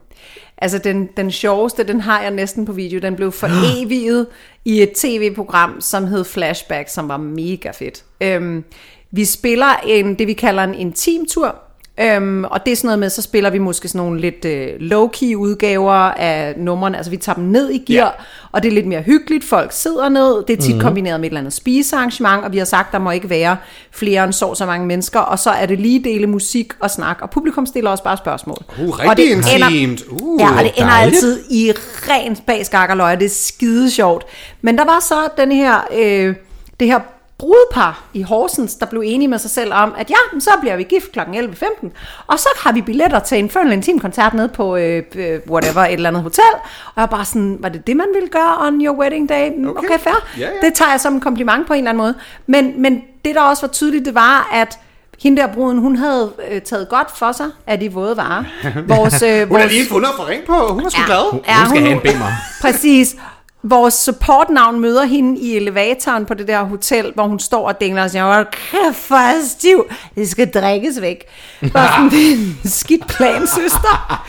Altså, den, den sjoveste, den har jeg næsten på video. Den blev foreviget i et tv-program, som hed Flashback, som var mega fedt. Øhm, vi spiller en, det, vi kalder en intimtur. Øhm, og det er sådan noget med, så spiller vi måske sådan nogle lidt øh, low-key udgaver af numrene. Altså vi tager dem ned i gear, Ja. og det er lidt mere hyggeligt. Folk sidder ned. Det er tit mm-hmm. kombineret med et eller andet spisearrangement, og vi har sagt, der må ikke være flere end så så mange mennesker. Og så er det lige dele musik og snak, og publikum stiller også bare spørgsmål. Uh, og det ender- intimt. Uh, ja, og det ender altid i ren bag skak og løg. Det er skide sjovt. Men der var så den her, øh, det her brudepar i Horsens, der blev enige med sig selv om, at ja, så bliver vi gift kl. 11.15, og så har vi billetter til en Fernland Intim koncert nede på øh, øh, whatever, et eller andet hotel. Og jeg var bare sådan, var det det, man ville gøre on your wedding day? Mm, Okay, Okay. fair. Ja, ja. Det tager jeg som en kompliment på en eller anden måde. Men, men det, der også var tydeligt, det var, at hende der bruden, hun havde øh, taget godt for sig af de våde varer. Vores, øh, Hun har lige fundet at få ring på. Hun er sgu glad. Hun skal have en bimmer. Præcis. Vores supportnavn møder hende i elevatoren på det der hotel, hvor hun står og dingler og siger, hvor kæft, hvor er stiv. Det skal drikkes væk. Bare sådan, det er en skidt plan, søster.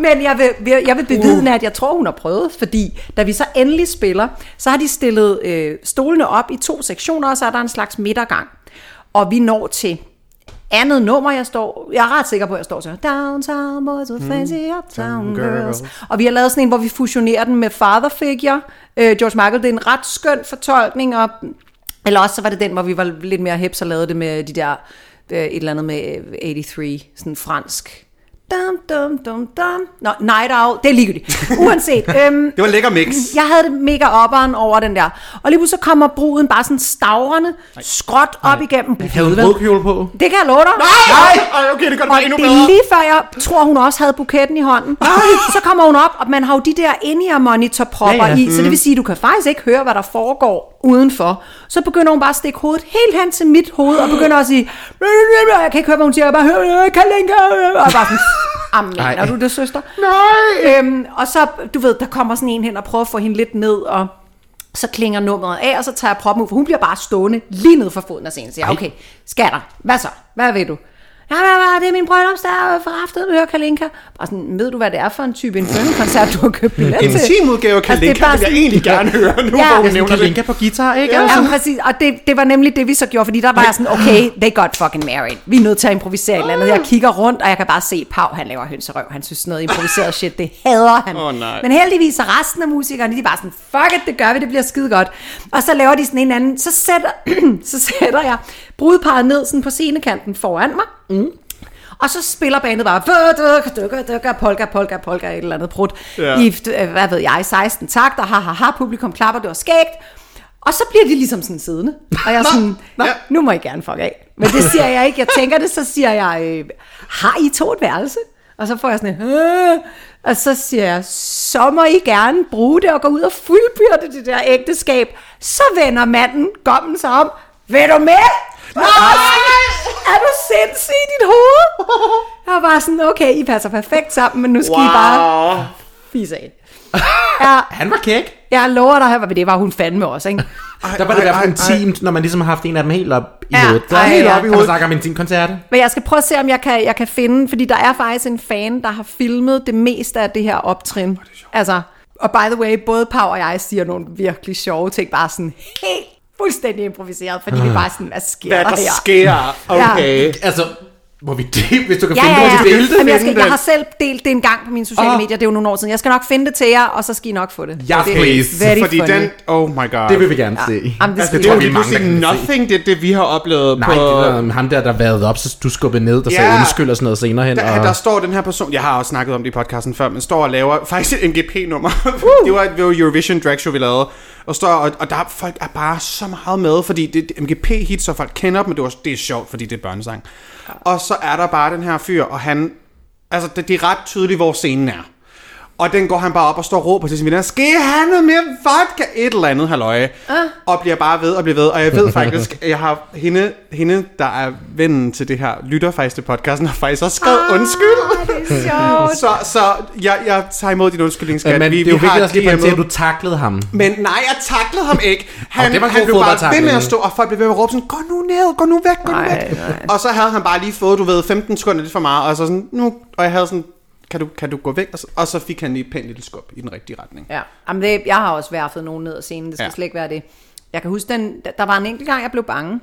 Men jeg vil- jeg vil bevidne, at jeg tror, hun har prøvet, fordi da vi så endelig spiller, så har de stillet øh, stolene op i to sektioner, og så er der en slags midtergang. Og vi når til andet nummer, jeg står, jeg er ret sikker på, at jeg står så, Downtown boys with fancy uptown girls. Og vi har lavet sådan en, hvor vi fusionerer den med Father Figure. Øh, George Michael, det er en ret skøn fortolkning, og, eller også så var det den, hvor vi var lidt mere hips og lavede det med de der, øh, et eller andet med øh, 83, sådan fransk. Dum, dum, dum, dum. Nå, Night Owl, det er ligegyldigt. Uanset. øhm, Det var lækker mix. jeg havde det mega opperen over den der. Og lige pludselig så kommer bruden bare sådan stavrende, skråt op igennem. Havde hun brudkjole på? Det kan jeg love dig. Nej! Ej, okay, det gør det Og bare endnu det er bedre. lige før jeg tror, hun også havde buketten i hånden. Så kommer hun op, og man har jo de der in-ear monitorpropper Ja, ja, i, så det vil sige, at du kan faktisk ikke høre, hvad der foregår udenfor. Så begynder hun bare at stikke hovedet helt hen til mit hoved, og begynder at sige, jeg kan ikke høre, hvad hun siger, jeg bare hører, Kalinka, og jeg bare sådan, Amen, Ej. er du det, søster? Nej! Øhm, og så, du ved, der kommer sådan en hen og prøver at få hende lidt ned, og så klinger nummeret af, og så tager jeg proppen ud, for hun bliver bare stående lige ned for foden af scenen. Så jeg, okay, skatter, hvad så? Hvad vil du? Ja, ja, ja, det er min bryllupsdag for aften, vi hører Kalinka. Bare sådan, ved du, hvad det er for en type Inferno-koncert, du har købt billet til? En teamudgave af Altså, det er Kalinka bare vil jeg egentlig gerne høre nu, Ja. hvor hun Jeg nævner det. Kalinka på guitar, ikke? Ja, Altså. ja, præcis. Og det, det var nemlig det, vi så gjorde, fordi der var jeg sådan, okay, they got fucking married. Vi er nødt til at improvisere et eller andet. Jeg kigger rundt, og jeg kan bare se, Pau, han laver hønserøv. Han synes noget improviseret shit, det hader han. Åh, nej. Men heldigvis så resten af musikerne, de er bare sådan, fuck it, det gør vi, det bliver skide godt. Og så laver de sådan en anden, så sætter, så sætter jeg brudeparret ned sådan på scenekanten foran mig. Mm. Og så spiller bandet bare dykker, dykker, polka, polka, polka, et eller andet prut. Ja. I, øh, hvad ved jeg, 16 takter, ha, ha, ha, publikum klapper, det var skægt. Og så bliver de ligesom sådan siddende. Og jeg er sådan, nå. ja. nu må I gerne fuck af. Men det siger jeg ikke. Jeg tænker det, så siger jeg, øh, har I to et værelse? Og så får jeg sådan en, øh, og så siger jeg, så må I gerne bruge det og gå ud og fuldbyrde det der ægteskab. Så vender manden gommen sig om, vil du med? Nej! er du sindssyg i dit hoved? Jeg var bare sådan, okay, I passer perfekt sammen, men nu skal wow. I bare fise af. Ja, Han var kæk. jeg lover dig, at det var hun fandme også, ikke? Der var det ej, der ej, intimt, når man ligesom har haft en af dem helt op i Ja, hovedet. Der ej, er helt ja. op i hovedet. Kan man snakke om intimkoncert? Men jeg skal prøve at se, om jeg kan, jeg kan finde, fordi der er faktisk en fan, der har filmet det meste af det her optrin. Altså, og by the way, både Pau og jeg siger nogle virkelig sjove ting, bare sådan helt fuldstændig improviseret, fordi vi bare sådan, hvad sker Hvad der her? sker. Okay. Altså, må vi dele, hvis du kan Ja, finde ja, det, ja. vi dele det? Jamen, jeg, skal, jeg har selv delt det en gang på mine sociale Ah. medier, det er jo nogle år siden. Jeg skal nok finde det til jer, og så skal I nok få det. Ja, det, please. Very Fordi funny. den, oh my god. Det vil vi gerne se. Jamen, det Altså, skal det I er jo pludselig nothing, det, det vi har oplevet Nej, på... det var ham der, der vejede op, så du skubbede ned, der sagde Ja. undskyld og sådan noget senere hen. Der, og... der står den her person, jeg har også snakket om det i podcasten før, men står og laver faktisk et MGP-nummer. det, var, det var Eurovision Drag Show, vi lavede. Og, står, og, og der er, folk er bare så meget med, fordi det, det MGP-hit, så folk kender dem, men det, var, det er sjovt, fordi det er børnesang. Og så er der bare den her fyr, og han... Altså, det, det er ret tydeligt, hvor scenen er. Og den går han bare op og står og råber til sin venner, skal I have noget mere vodka? Et eller andet, halløje. Uh. Og bliver bare ved og bliver ved. Og jeg ved faktisk, jeg har hende, hende, der er vennen til det her, lytter faktisk til podcasten, har faktisk også skrevet ah, undskyld. Det er sjovt. Så, så jeg, jeg tager imod din undskyldning, skat. Men vi, det er jo vi vigtigt også lige at du taklede ham. Men nej, jeg taklede ham ikke. Han, Og det var en han blev bare ved med at stå, og folk blev ved med at råbe sådan, gå nu ned, gå nu væk, gå nu Nej, væk. nej. Og så havde han bare lige fået, du ved, 15 sekunder lidt for meget, og så sådan, nu, og jeg havde sådan, kan du, kan du gå væk? Og så, og så fik han lige et pænt lille skub i den rigtige retning. Ja, Jamen det, jeg har også værfet nogen ned ad scenen, det skal Ja. ja. slet ikke være det. Jeg kan huske, den, der var en enkelt gang, jeg blev bange.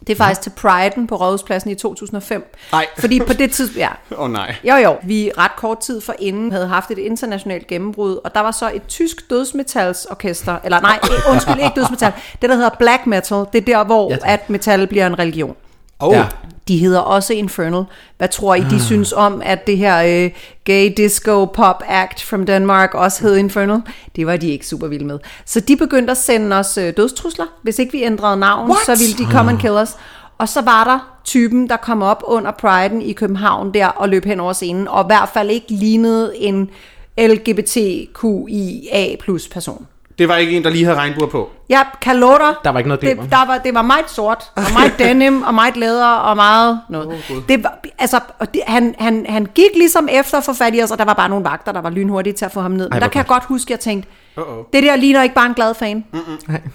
Det er faktisk til Pride'en på Rådhuspladsen i 2005. Nej. Fordi på det tidspunkt, ja, Åh oh, nej. Jo jo, vi ret kort tid for inden havde haft et internationalt gennembrud, og der var så et tysk dødsmetalsorkester, eller nej, undskyld, ikke dødsmetal, det der hedder black metal, det er der, hvor Ja, at metal bliver en religion. Oh. Ja. De hedder også Infernal. Hvad tror I, de ah. synes om, at det her øh, gay disco pop act from Denmark også hed Infernal? Det var de ikke super vilde med. Så de begyndte at sende os øh, dødstrusler. Hvis ikke vi ændrede navn, What? så ville de come and kill us. Og så var der typen, der kom op under Pride'en i København der og løb hen over scenen, og i hvert fald ikke lignede en LGBTQIA plus person. Det var ikke en, der lige havde regnbuer på. Jeg kan love dig, Der var ikke noget det, der var, det var meget sort, og meget denim, og meget læder, og meget noget. Oh, det var, altså, og det, han, han, han gik ligesom efter for fat i os, og der var bare nogle vagter, der var lynhurtige til at få ham ned. Men Ej, der kan jeg godt huske, at jeg tænkte, Uh-oh. det der ligner ikke bare en glad fan.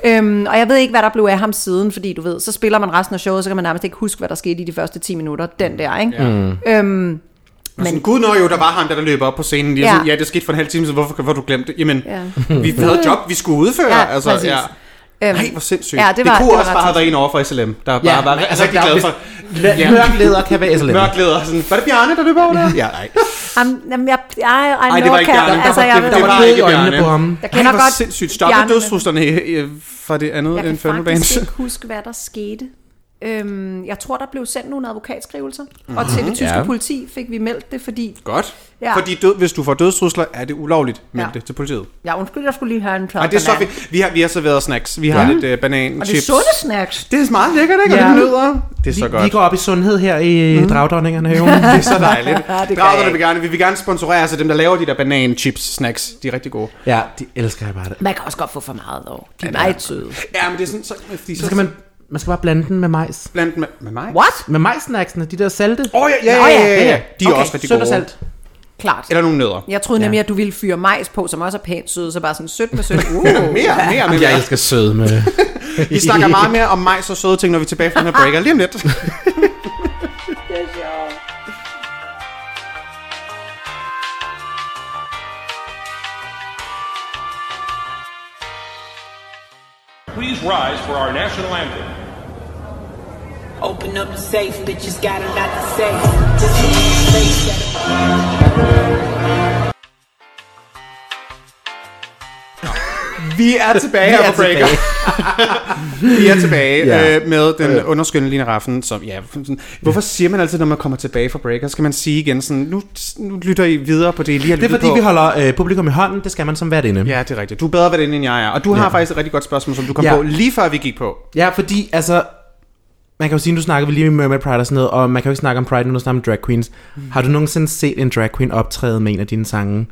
Øhm, og jeg ved ikke, hvad der blev af ham siden, fordi du ved, så spiller man resten af showet, så kan man nærmest ikke huske, hvad der skete i de første 10 minutter. Den der, ikke? Mm. Øhm, Men sådan, gud nå jo, der var ham, der, der løb op på scenen. Jeg Ja. ja. Sådan, ja, det skete for en halv time siden. Hvorfor, hvorfor har du glemt det? Jamen, Ja. vi havde et job, vi skulle udføre. Ja, altså, præcis. ja. øhm, Ej, hvor sindssygt. Ja, det var- det kunne det var også ret bare have været en over for SLM, der Ja, bare var men altså, rigtig glad for... Ja. Mørk leder kan være SLM. Mørk leder. Sådan, var det Bjarne, der løb over der? ja, nej. Jamen, jeg, jeg, I Ej, det var ikke Bjarne. Altså, var, jeg, det, det var var ikke Bjarne. på ham. Jeg kender Ej, hvor godt sindssygt. Stoppe øh, fra det andet Jeg kan faktisk ikke huske, hvad der skete. Øhm, jeg tror, der blev sendt nogle advokatskrivelser, mm-hmm. og til det tyske Ja. ja. politi fik vi meldt det, fordi... Godt. Ja. Fordi død, hvis du får dødstrusler, er det ulovligt. Meld Ja. det til politiet. Ja, undskyld, jeg skulle lige have en tør Ej, det er så banan. fint. Vi har, vi har serveret snacks. Vi har lidt uh, banan, Og det er chips. sunde snacks. Det er meget lækkert, ikke? Ja. Og lidt nødder. Det er så Vi, godt. vi går op i sundhed her i mm. Dragdronningerne have. Det er så dejligt. Ja, det jeg vil gerne, vi vil gerne sponsorere altså dem, der laver de der banan chips snacks. De er rigtig gode. ja, de elsker jeg bare det. Man kan også godt få for meget, dog. De er meget søde. Ja, men det er sådan, så, fordi Så så skal man, man skal bare blande den med majs. blandt med, med mig. What? Med majsnacksene, de der salte. Åh, oh, ja, ja, ja, ja, ja, ja, ja, ja. De er Okay, også rigtig sødt gode. og salt. Klart. Eller nogle nødder. Jeg troede nemlig, at du ville fyre majs på, som også er pænt sød, så bare sådan sødt med sødt. Uh. Mere, mere, mere. mere. Jeg elsker søde med. Vi snakker meget mere om majs og søde ting, når vi er tilbage fra den her breaker. Lige om lidt. Please rise for our national anthem. Open up the safe, bitches got a lot to say. That Vi er tilbage Vi her er på breaker. vi er tilbage Ja. øh, med den underskyndende Line Raffen. Som, ja, sådan, hvorfor siger man altid, når man kommer tilbage fra breaker, skal man sige igen sådan, nu, nu lytter I videre på det, I lige har Det er lyttet fordi, på. vi holder øh, publikum i hånden. Det skal man som hvert inde. Ja, det er rigtigt. Du er bedre det, end jeg er. Og du har Ja. faktisk et rigtig godt spørgsmål, som du kom Ja. på lige før vi gik på. Ja, fordi altså... Man kan jo sige, nu snakker vi lige med Mermaid Pride og sådan noget, og man kan jo ikke snakke om Pride, nu snakker om drag queens. Mm. Har du nogensinde set en drag queen optræde med en af dine sange?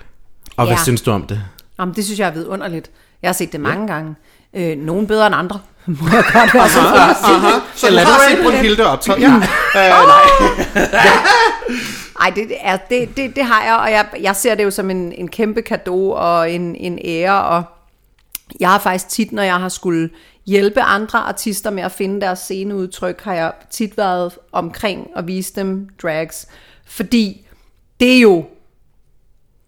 Og hvad Ja. synes du om det? Jamen, det synes jeg er vidunderligt. Jeg har set det mange gange. Øh, nogen bedre end andre, må jeg godt være så. Aha, så du Eller har du- set Brunhilde optræde? Ja. Øh, nej. Ej, det, det er, det, det, det har jeg, og jeg, jeg ser det jo som en, en kæmpe gave og en, en ære, og jeg har faktisk tit, når jeg har skulle hjælpe andre artister med at finde deres sceneudtryk, har jeg tit været omkring og vise dem drags, fordi det er jo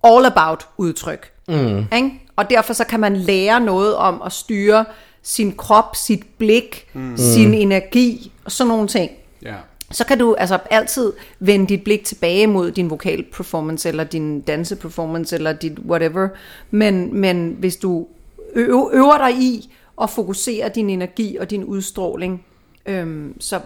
all about udtryk. Mm. Ikke? Og derfor så kan man lære noget om at styre sin krop, sit blik, mm. sin energi og sådan nogle ting Ja. så kan du altså altid vende dit blik tilbage mod din vokal performance, eller din danse performance, eller dit whatever. Men, men hvis du øver, øver dig i at fokusere din energi og din udstråling, øhm, så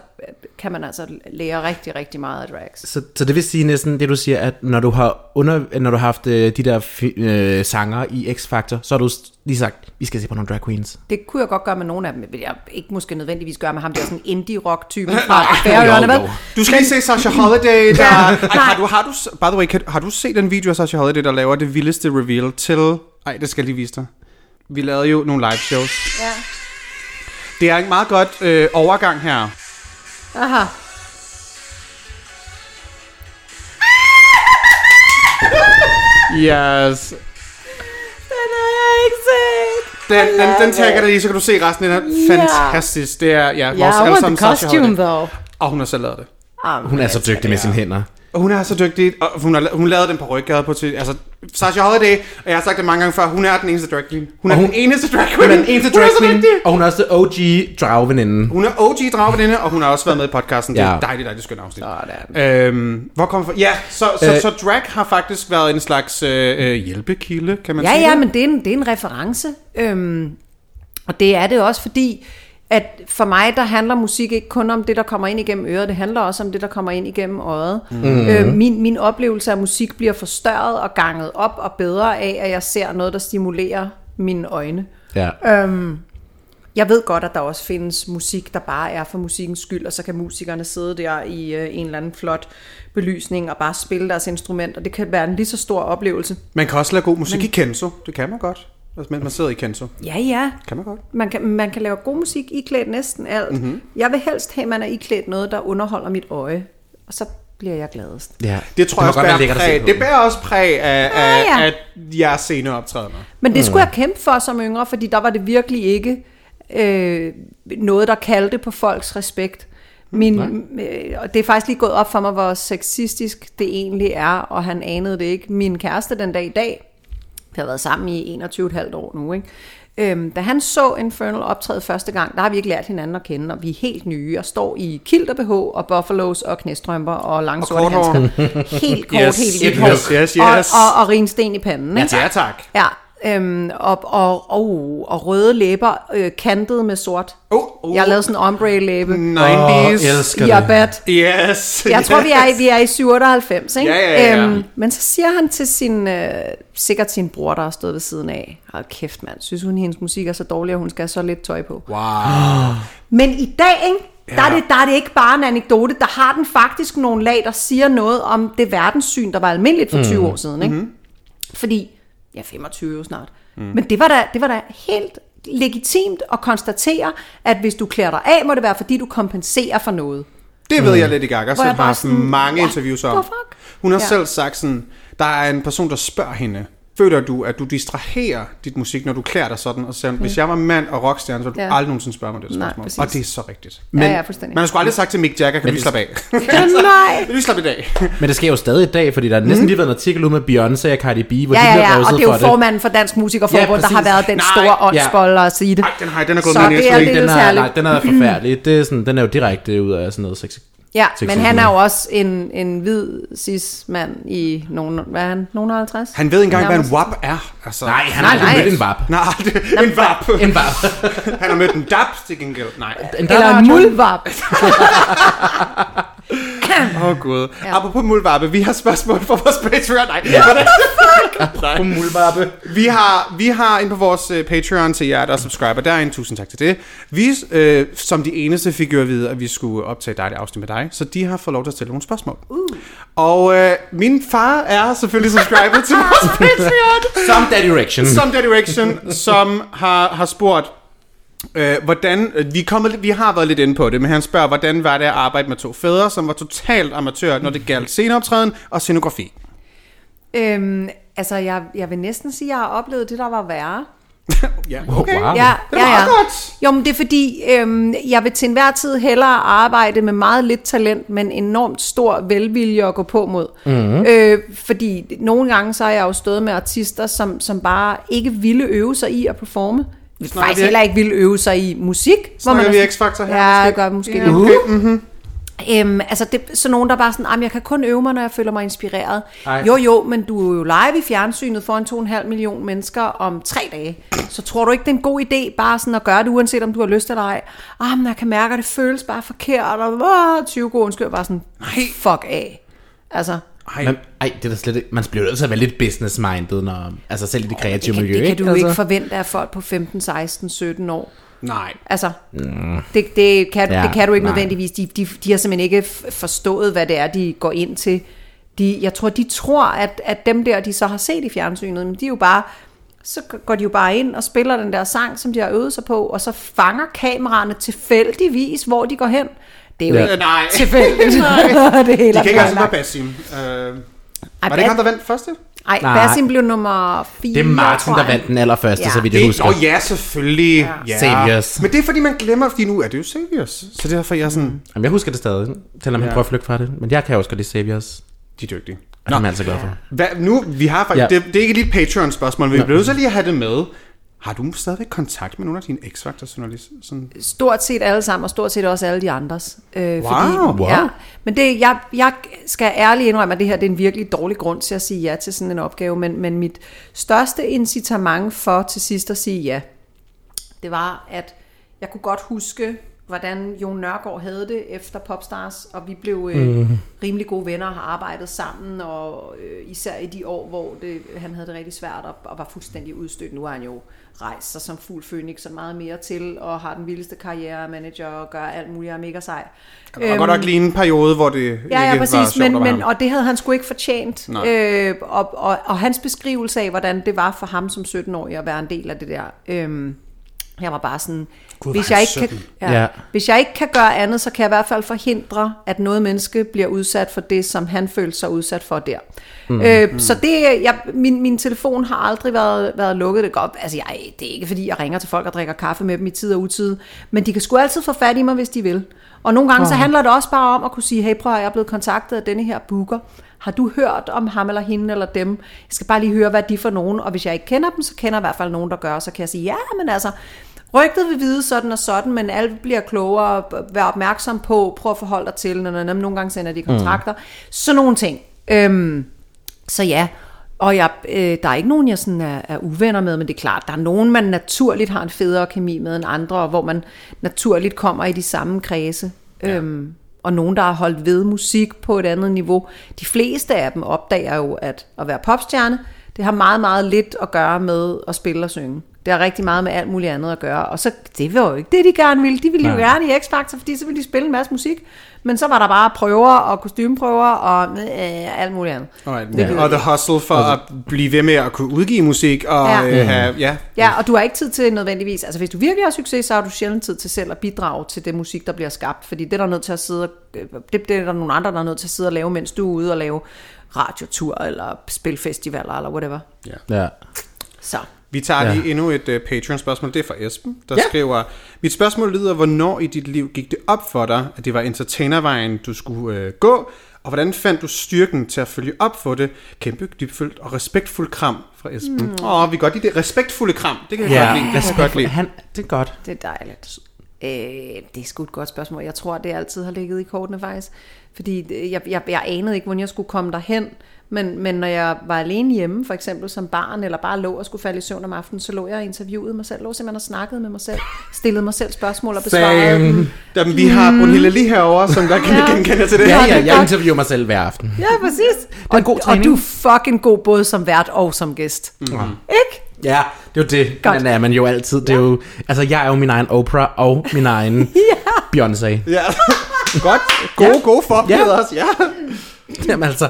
kan man altså lære rigtig, rigtig meget af drags. Så, så det vil sige næsten det, du siger, at når du har, under, når du har haft øh, de der øh, sanger i X-Factor, så har du lige sagt, vi skal se på nogle drag queens. Det kunne jeg godt gøre med nogle af dem, men jeg ikke måske nødvendigvis gøre med ham der sådan indie-rock-typen fra Færøerne, vel? Du skal lige se Sasha Holiday, der... Ej, har nej. du, har du, by the way, kan, har du set den video af Sasha Holiday, der laver det vildeste reveal til... Ej, det skal jeg lige vise dig. Vi lavede jo nogle live shows. Ja. Det er en meget godt øh, overgang her. Aha. Yes. Den har jeg ikke set. Den, den, den tagger dig lige, så kan du se resten. Den er fantastisk. Det er, ja, vores I alle sammen Sasha costume, though. Og hun har selv lavet det. Hun er så dygtig med sine hænder. Og hun er så dygtig, og hun, har, hun lavede den på rygade på til, altså, Sasha Holiday, og jeg har sagt det mange gange før, hun er den eneste drag queen. Hun er Og hun, hun- den eneste drag Hun queen. er den eneste Hun er drag så queen, dygtig. og hun er også OG dragveninde. Hun er OG dragveninde, og hun har også været med i podcasten. Det er Ja. et dejligt, dejligt skønt afsnit. Sådan. Øhm, hvor kommer fra? Ja, så, så, Øh. så drag har faktisk været en slags øh, øh, hjælpekilde, kan man Ja, sige ja, det? men det er en, det er en reference. Øhm, og det er det også, fordi at for mig, der handler musik ikke kun om det, der kommer ind igennem øret, det handler også om det, der kommer ind igennem øjet. Mm. Øh, min, min oplevelse af musik bliver forstørret og ganget op og bedre af, at jeg ser noget, der stimulerer mine øjne. Ja. Jeg ved godt, at der også findes musik, der bare er for musikkens skyld, og så kan musikerne sidde der i øh, en eller anden flot belysning og bare spille deres instrument, og det kan være en lige så stor oplevelse. Man kan også lave god musik men... i Kenzo. Det kan man godt. Altså, mens man sidder i Kenzo. Ja, ja. Kan man godt. Man kan, man kan lave god musik iklædt næsten alt. Mhm. Mm-hmm. Jeg vil helst have, at man er iklædt noget, der underholder mit øje. Og så bliver jeg gladest. ja. Det tror må jeg også godt bærer at præg. Det bærer også præg af, af, Ja, ja. af jeres sceneoptrædener. Men det skulle jeg kæmpe for som yngre, fordi der var det virkelig ikke øh, noget, der kaldte på folks respekt. Min, øh, og det er faktisk lige gået op for mig, hvor sexistisk det egentlig er, og han anede det ikke. Min kæreste den dag i dag, har været sammen i 21,5 år nu, ikke? Øhm, da han så Infernal optræde første gang, der har vi ikke lært hinanden at kende, og vi er helt nye, og står i kilt og BH, og buffalos, og knæstrømper, og lange sorte kort hår. handsker. Helt kort, Yes, helt yes, yes, yes. Og, og, og rinsten i panden, ikke? Ja, tak. Ja, øhm, og, og, og, og røde læber øh, kantet med sort. Oh, oh. Jeg har lavet sådan en ombre-læbe. 90's. Åh, elsker Ja, det. bat. Yes. Jeg tror, vi er, vi er i 97, ikke? Ja, ja, ja. Øhm, men så siger han til sin, øh, sikkert sin bror, der har stået ved siden af, hold kæft mand, synes hun, hendes musik er så dårlig, at hun skal have så lidt tøj på. Wow. Men i dag, ikke? Der, er det, der er det ikke bare en anekdote, der har den faktisk nogle lag, der siger noget om det verdenssyn, der var almindeligt for 20 år siden. Ikke? Mm-hmm. Fordi, ja 25 jo snart, mm. men det var, da, det var da helt legitimt at konstatere, at hvis du klæder dig af, må det være, fordi du kompenserer for noget. Det ved jeg Lady Gaga, Hvor som jeg har haft mange interviews the om. fuck? Hun har Ja. selv sagt sådan, der er en person, der spørger hende, føler du, at du distraherer dit musik, når du klæder dig sådan? Og så hvis jeg var mand og rockstjerne, så ville du Ja. aldrig nogensinde spørge mig det Nej, spørgsmål. præcis. og det er så rigtigt. Men, ja, ja, fuldstændig. Man har sgu aldrig sagt til Mick Jagger, kan du lige slappe af? Nej. Kan du slappe i dag? Men det sker jo stadig i dag, fordi der er næsten lige været en artikel ud med Beyoncé og Cardi B, hvor Ja, de ja, bliver ja, rosset og det er jo for formanden for Dansk Musikerforbund, Ja, der har været den Nej, store ja. åndsbold og sige det. Ej, den har, den er gået Så med det er det- Den er, nej, den er forfærdelig. Det er sådan, den er jo direkte ud af sådan noget sex. Ja, men han er jo også en, en hvid cis-mand i nogen, hvad er han, nogen 50? Han ved ikke engang, hvad en. WAP er. Altså, Nej, han Nej, har aldrig mødt en vap. Nej, det, en WAP. En vap. Han har mødt en DAP til gengæld. Nej. En Eller en mulvarp. Åh oh, gud. Ja. Apropos mulvarpe, vi har spørgsmål fra vores Patreon. Nej, ja. På mulvappe. Vi har, vi har ind på vores uh, Patreon til jer, der er subscriber. Der er en tusind tak til det. Vi, uh, som de eneste, fik jo at vide, at vi skulle optage dig det afsnit med dig. Så de har fået lov til at stille nogle spørgsmål. Uh. Og uh, min far er selvfølgelig subscriber til vores Patreon. Som Daddy Direction. Som Direction, som har, har spurgt, Øh, hvordan, øh, vi, kommet, vi har været lidt inde på det, men han spørger, hvordan var det at arbejde med to fædre, som var totalt amatør, når det galt sceneoptræden og scenografi? Øhm, altså, jeg, jeg vil næsten sige, at jeg har oplevet det, der var værre. Ja, Okay. Wow. Ja, Det er ja, ja. meget godt. Jo, men det er fordi, øhm, jeg vil til enhver tid hellere arbejde med meget lidt talent, men enormt stor velvilje at gå på mod. Mhm. Mm-hmm. Øh, fordi nogle gange så har jeg jo stået med artister, som, som bare ikke ville øve sig i at performe. Faktisk vi- heller ikke ville øve sig i musik. Snakker er vi X-Factor her, Ja, måske? gør måske Ja, okay. mhm. Øhm, altså det, så nogen der bare sådan, "Jamen, jeg kan kun øve mig, når jeg føler mig inspireret. Ej. Jo jo, men du er jo live i fjernsynet foran 2,5 millioner mennesker om tre dage. Så tror du ikke, det er en god idé bare sådan at gøre det, uanset om du har lyst eller ej? Ah, men jeg kan mærke, at det føles bare forkert, og ah, 20 gode undskyld, bare sådan, fuck af. Altså, Ej, Men, ej, det er da slet ikke, man bliver nødt til at være lidt business-minded, når, altså selv i det kreative det kan, miljø, det kan ikke? du altså. ikke forvente af folk på 15, 16, 17 år. nej. Altså, mm. det, det, kan, ja, det kan du ikke nej. nødvendigvis. De, de, de har simpelthen ikke forstået, hvad det er, de går ind til. De, jeg tror, de tror, at, at dem der, de så har set i fjernsynet, men de er jo bare, så går de jo bare ind og spiller den der sang, som de har øvet sig på, og så fanger kameraerne tilfældigvis, hvor de går hen. Det er jo Ja. ikke Øh, nej. tilfældigt. det er De kan ikke altså være. Basim. Øh, var det ikke ham, der vandt første? Ej, Nej. Basim blev nummer 4, Det er Martin, der vandt den allerførste, Ja. så vidt jeg Det, husker. Åh ja, selvfølgelig. Ja. Saviors. Men det er fordi, man glemmer, fordi nu er det jo Saviors. Så det er derfor, jeg er sådan, Jamen, jeg husker det stadig, selvom han Ja. prøver at flygte fra det. Men jeg kan også godt lide Saviors. de er dygtige. Og det er man altså glad for. Hvad, nu, vi har faktisk, Ja. det, det, er ikke lige et Patreon-spørgsmål, men vi bliver nødt til lige at have det med. Har du stadigvæk kontakt med nogle af dine X-Factor-journalister? Sådan, Stort set alle sammen, og stort set også alle de andres. Øh, Wow. Wow. Ja, men det, jeg, jeg skal ærligt indrømme, at det her det er en virkelig dårlig grund til at sige ja til sådan en opgave, men, men mit største incitament for til sidst at sige ja, det var, at jeg kunne godt huske, hvordan Jon Nørgaard havde det efter Popstars, og vi blev øh, mm. rimelig gode venner og har arbejdet sammen, og øh, især i de år, hvor det, han havde det rigtig svært og, og var fuldstændig udstødt. Nu har han jo rejst sig som fuld Phoenix og meget mere til, og har den vildeste karriere, manager og gør alt muligt, og er mega sej. kan øhm, godt nok lige en periode, hvor det Ja, ikke ja, var præcis, sjovt men, men, og det havde han sgu ikke fortjent. Nej. Øh, og, og, og hans beskrivelse af, hvordan det var for ham som 17-årig at være en del af det der, øhm, jeg var bare sådan, Gud, hvis jeg, ikke kan, 17? ja, Ja. hvis jeg ikke kan gøre andet, så kan jeg i hvert fald forhindre, at noget menneske bliver udsat for det, som han følte sig udsat for der. Mm. Øh, så det, jeg, min, min telefon har aldrig været, været lukket. Det, godt, altså jeg, det er ikke fordi, jeg ringer til folk og drikker kaffe med dem i tid og utid, men de kan sgu altid få fat i mig, hvis de vil. Og nogle gange oh. så handler det også bare om at kunne sige, hey prøv at jeg er blevet kontaktet af denne her booker. Har du hørt om ham eller hende eller dem? Jeg skal bare lige høre, hvad de er for nogen. Og hvis jeg ikke kender dem, så kender jeg i hvert fald nogen, der gør. Så kan jeg sige, ja, men altså, rygtet vil vide sådan og sådan, men alle bliver klogere. Vær opmærksom på, prøv at forholde dig til, når nogle gange sender de kontrakter. Mm. Sådan nogle ting. Øhm, så ja, og jeg, øh, der er ikke nogen, jeg sådan er, er uvenner med, men det er klart, der er nogen, man naturligt har en federe kemi med end andre, og hvor man naturligt kommer i de samme kredse. Ja. Øhm, og nogen, der har holdt ved musik på et andet niveau. De fleste af dem opdager jo, at at være popstjerne, det har meget, meget lidt at gøre med at spille og synge. Det har rigtig meget med alt muligt andet at gøre. Og så, det var jo ikke det, de gerne ville. De ville jo gerne i X-Factor, fordi så ville de spille en masse musik. Men så var der bare prøver og kostymeprøver og øh, alt muligt andet. Og, gider og the hustle for at blive ved med at kunne udgive musik og Ja. ja. Øh, have, ja. Ja, og du har ikke tid til nødvendigvis, altså hvis du virkelig har succes, så har du sjældent tid til selv at bidrage til det musik, der bliver skabt, fordi det er der nødt til at sidde, og- det, det er der nogle andre, der er nødt til at sidde og lave, mens du er ude og lave radiotur, eller spilfestivaler, eller whatever. Ja. Så. Vi tager Ja. lige endnu et uh, Patreon-spørgsmål. Det er fra Esben, der ja. skriver, Mit spørgsmål lyder, hvornår i dit liv gik det op for dig, at det var entertainervejen, du skulle uh, gå, og hvordan fandt du styrken til at følge op for det? Kæmpe, dybfølt og respektfuld kram fra Esben. Mm. Åh, oh, vi kan godt lide det. Respektfulde kram. Det kan jeg Ja, godt lide. Det kan godt lide. Han, det er godt. Det er dejligt. Øh, det er sgu et godt spørgsmål. Jeg tror, det altid har ligget i kortene faktisk. Fordi det- jeg, jeg, jeg anede ikke, hvordan jeg skulle komme derhen. Men, men når jeg var alene hjemme, for eksempel som barn, eller bare lå og skulle falde i søvn om aftenen, så lå jeg og interviewede mig selv. Lå simpelthen og snakkede med mig selv. Stillede mig selv spørgsmål og besvarede dem. Same. Jamen, vi har Brunhilde lige herovre, som der kan Ja. ja. genkende til det. Ja, det ja, jeg godt. interviewer mig selv hver aften. Ja, præcis. er en god og, og træning. du er fucking god både som vært og som gæst. Mm. Ikke? Ja, det er jo det. Godt. Den er man jo altid. Det er jo, altså, jeg er jo min egen Oprah og min egen Beyoncé. Ja. godt. Gode, ja. gode forbilleder Ja. også, ja. Jamen altså,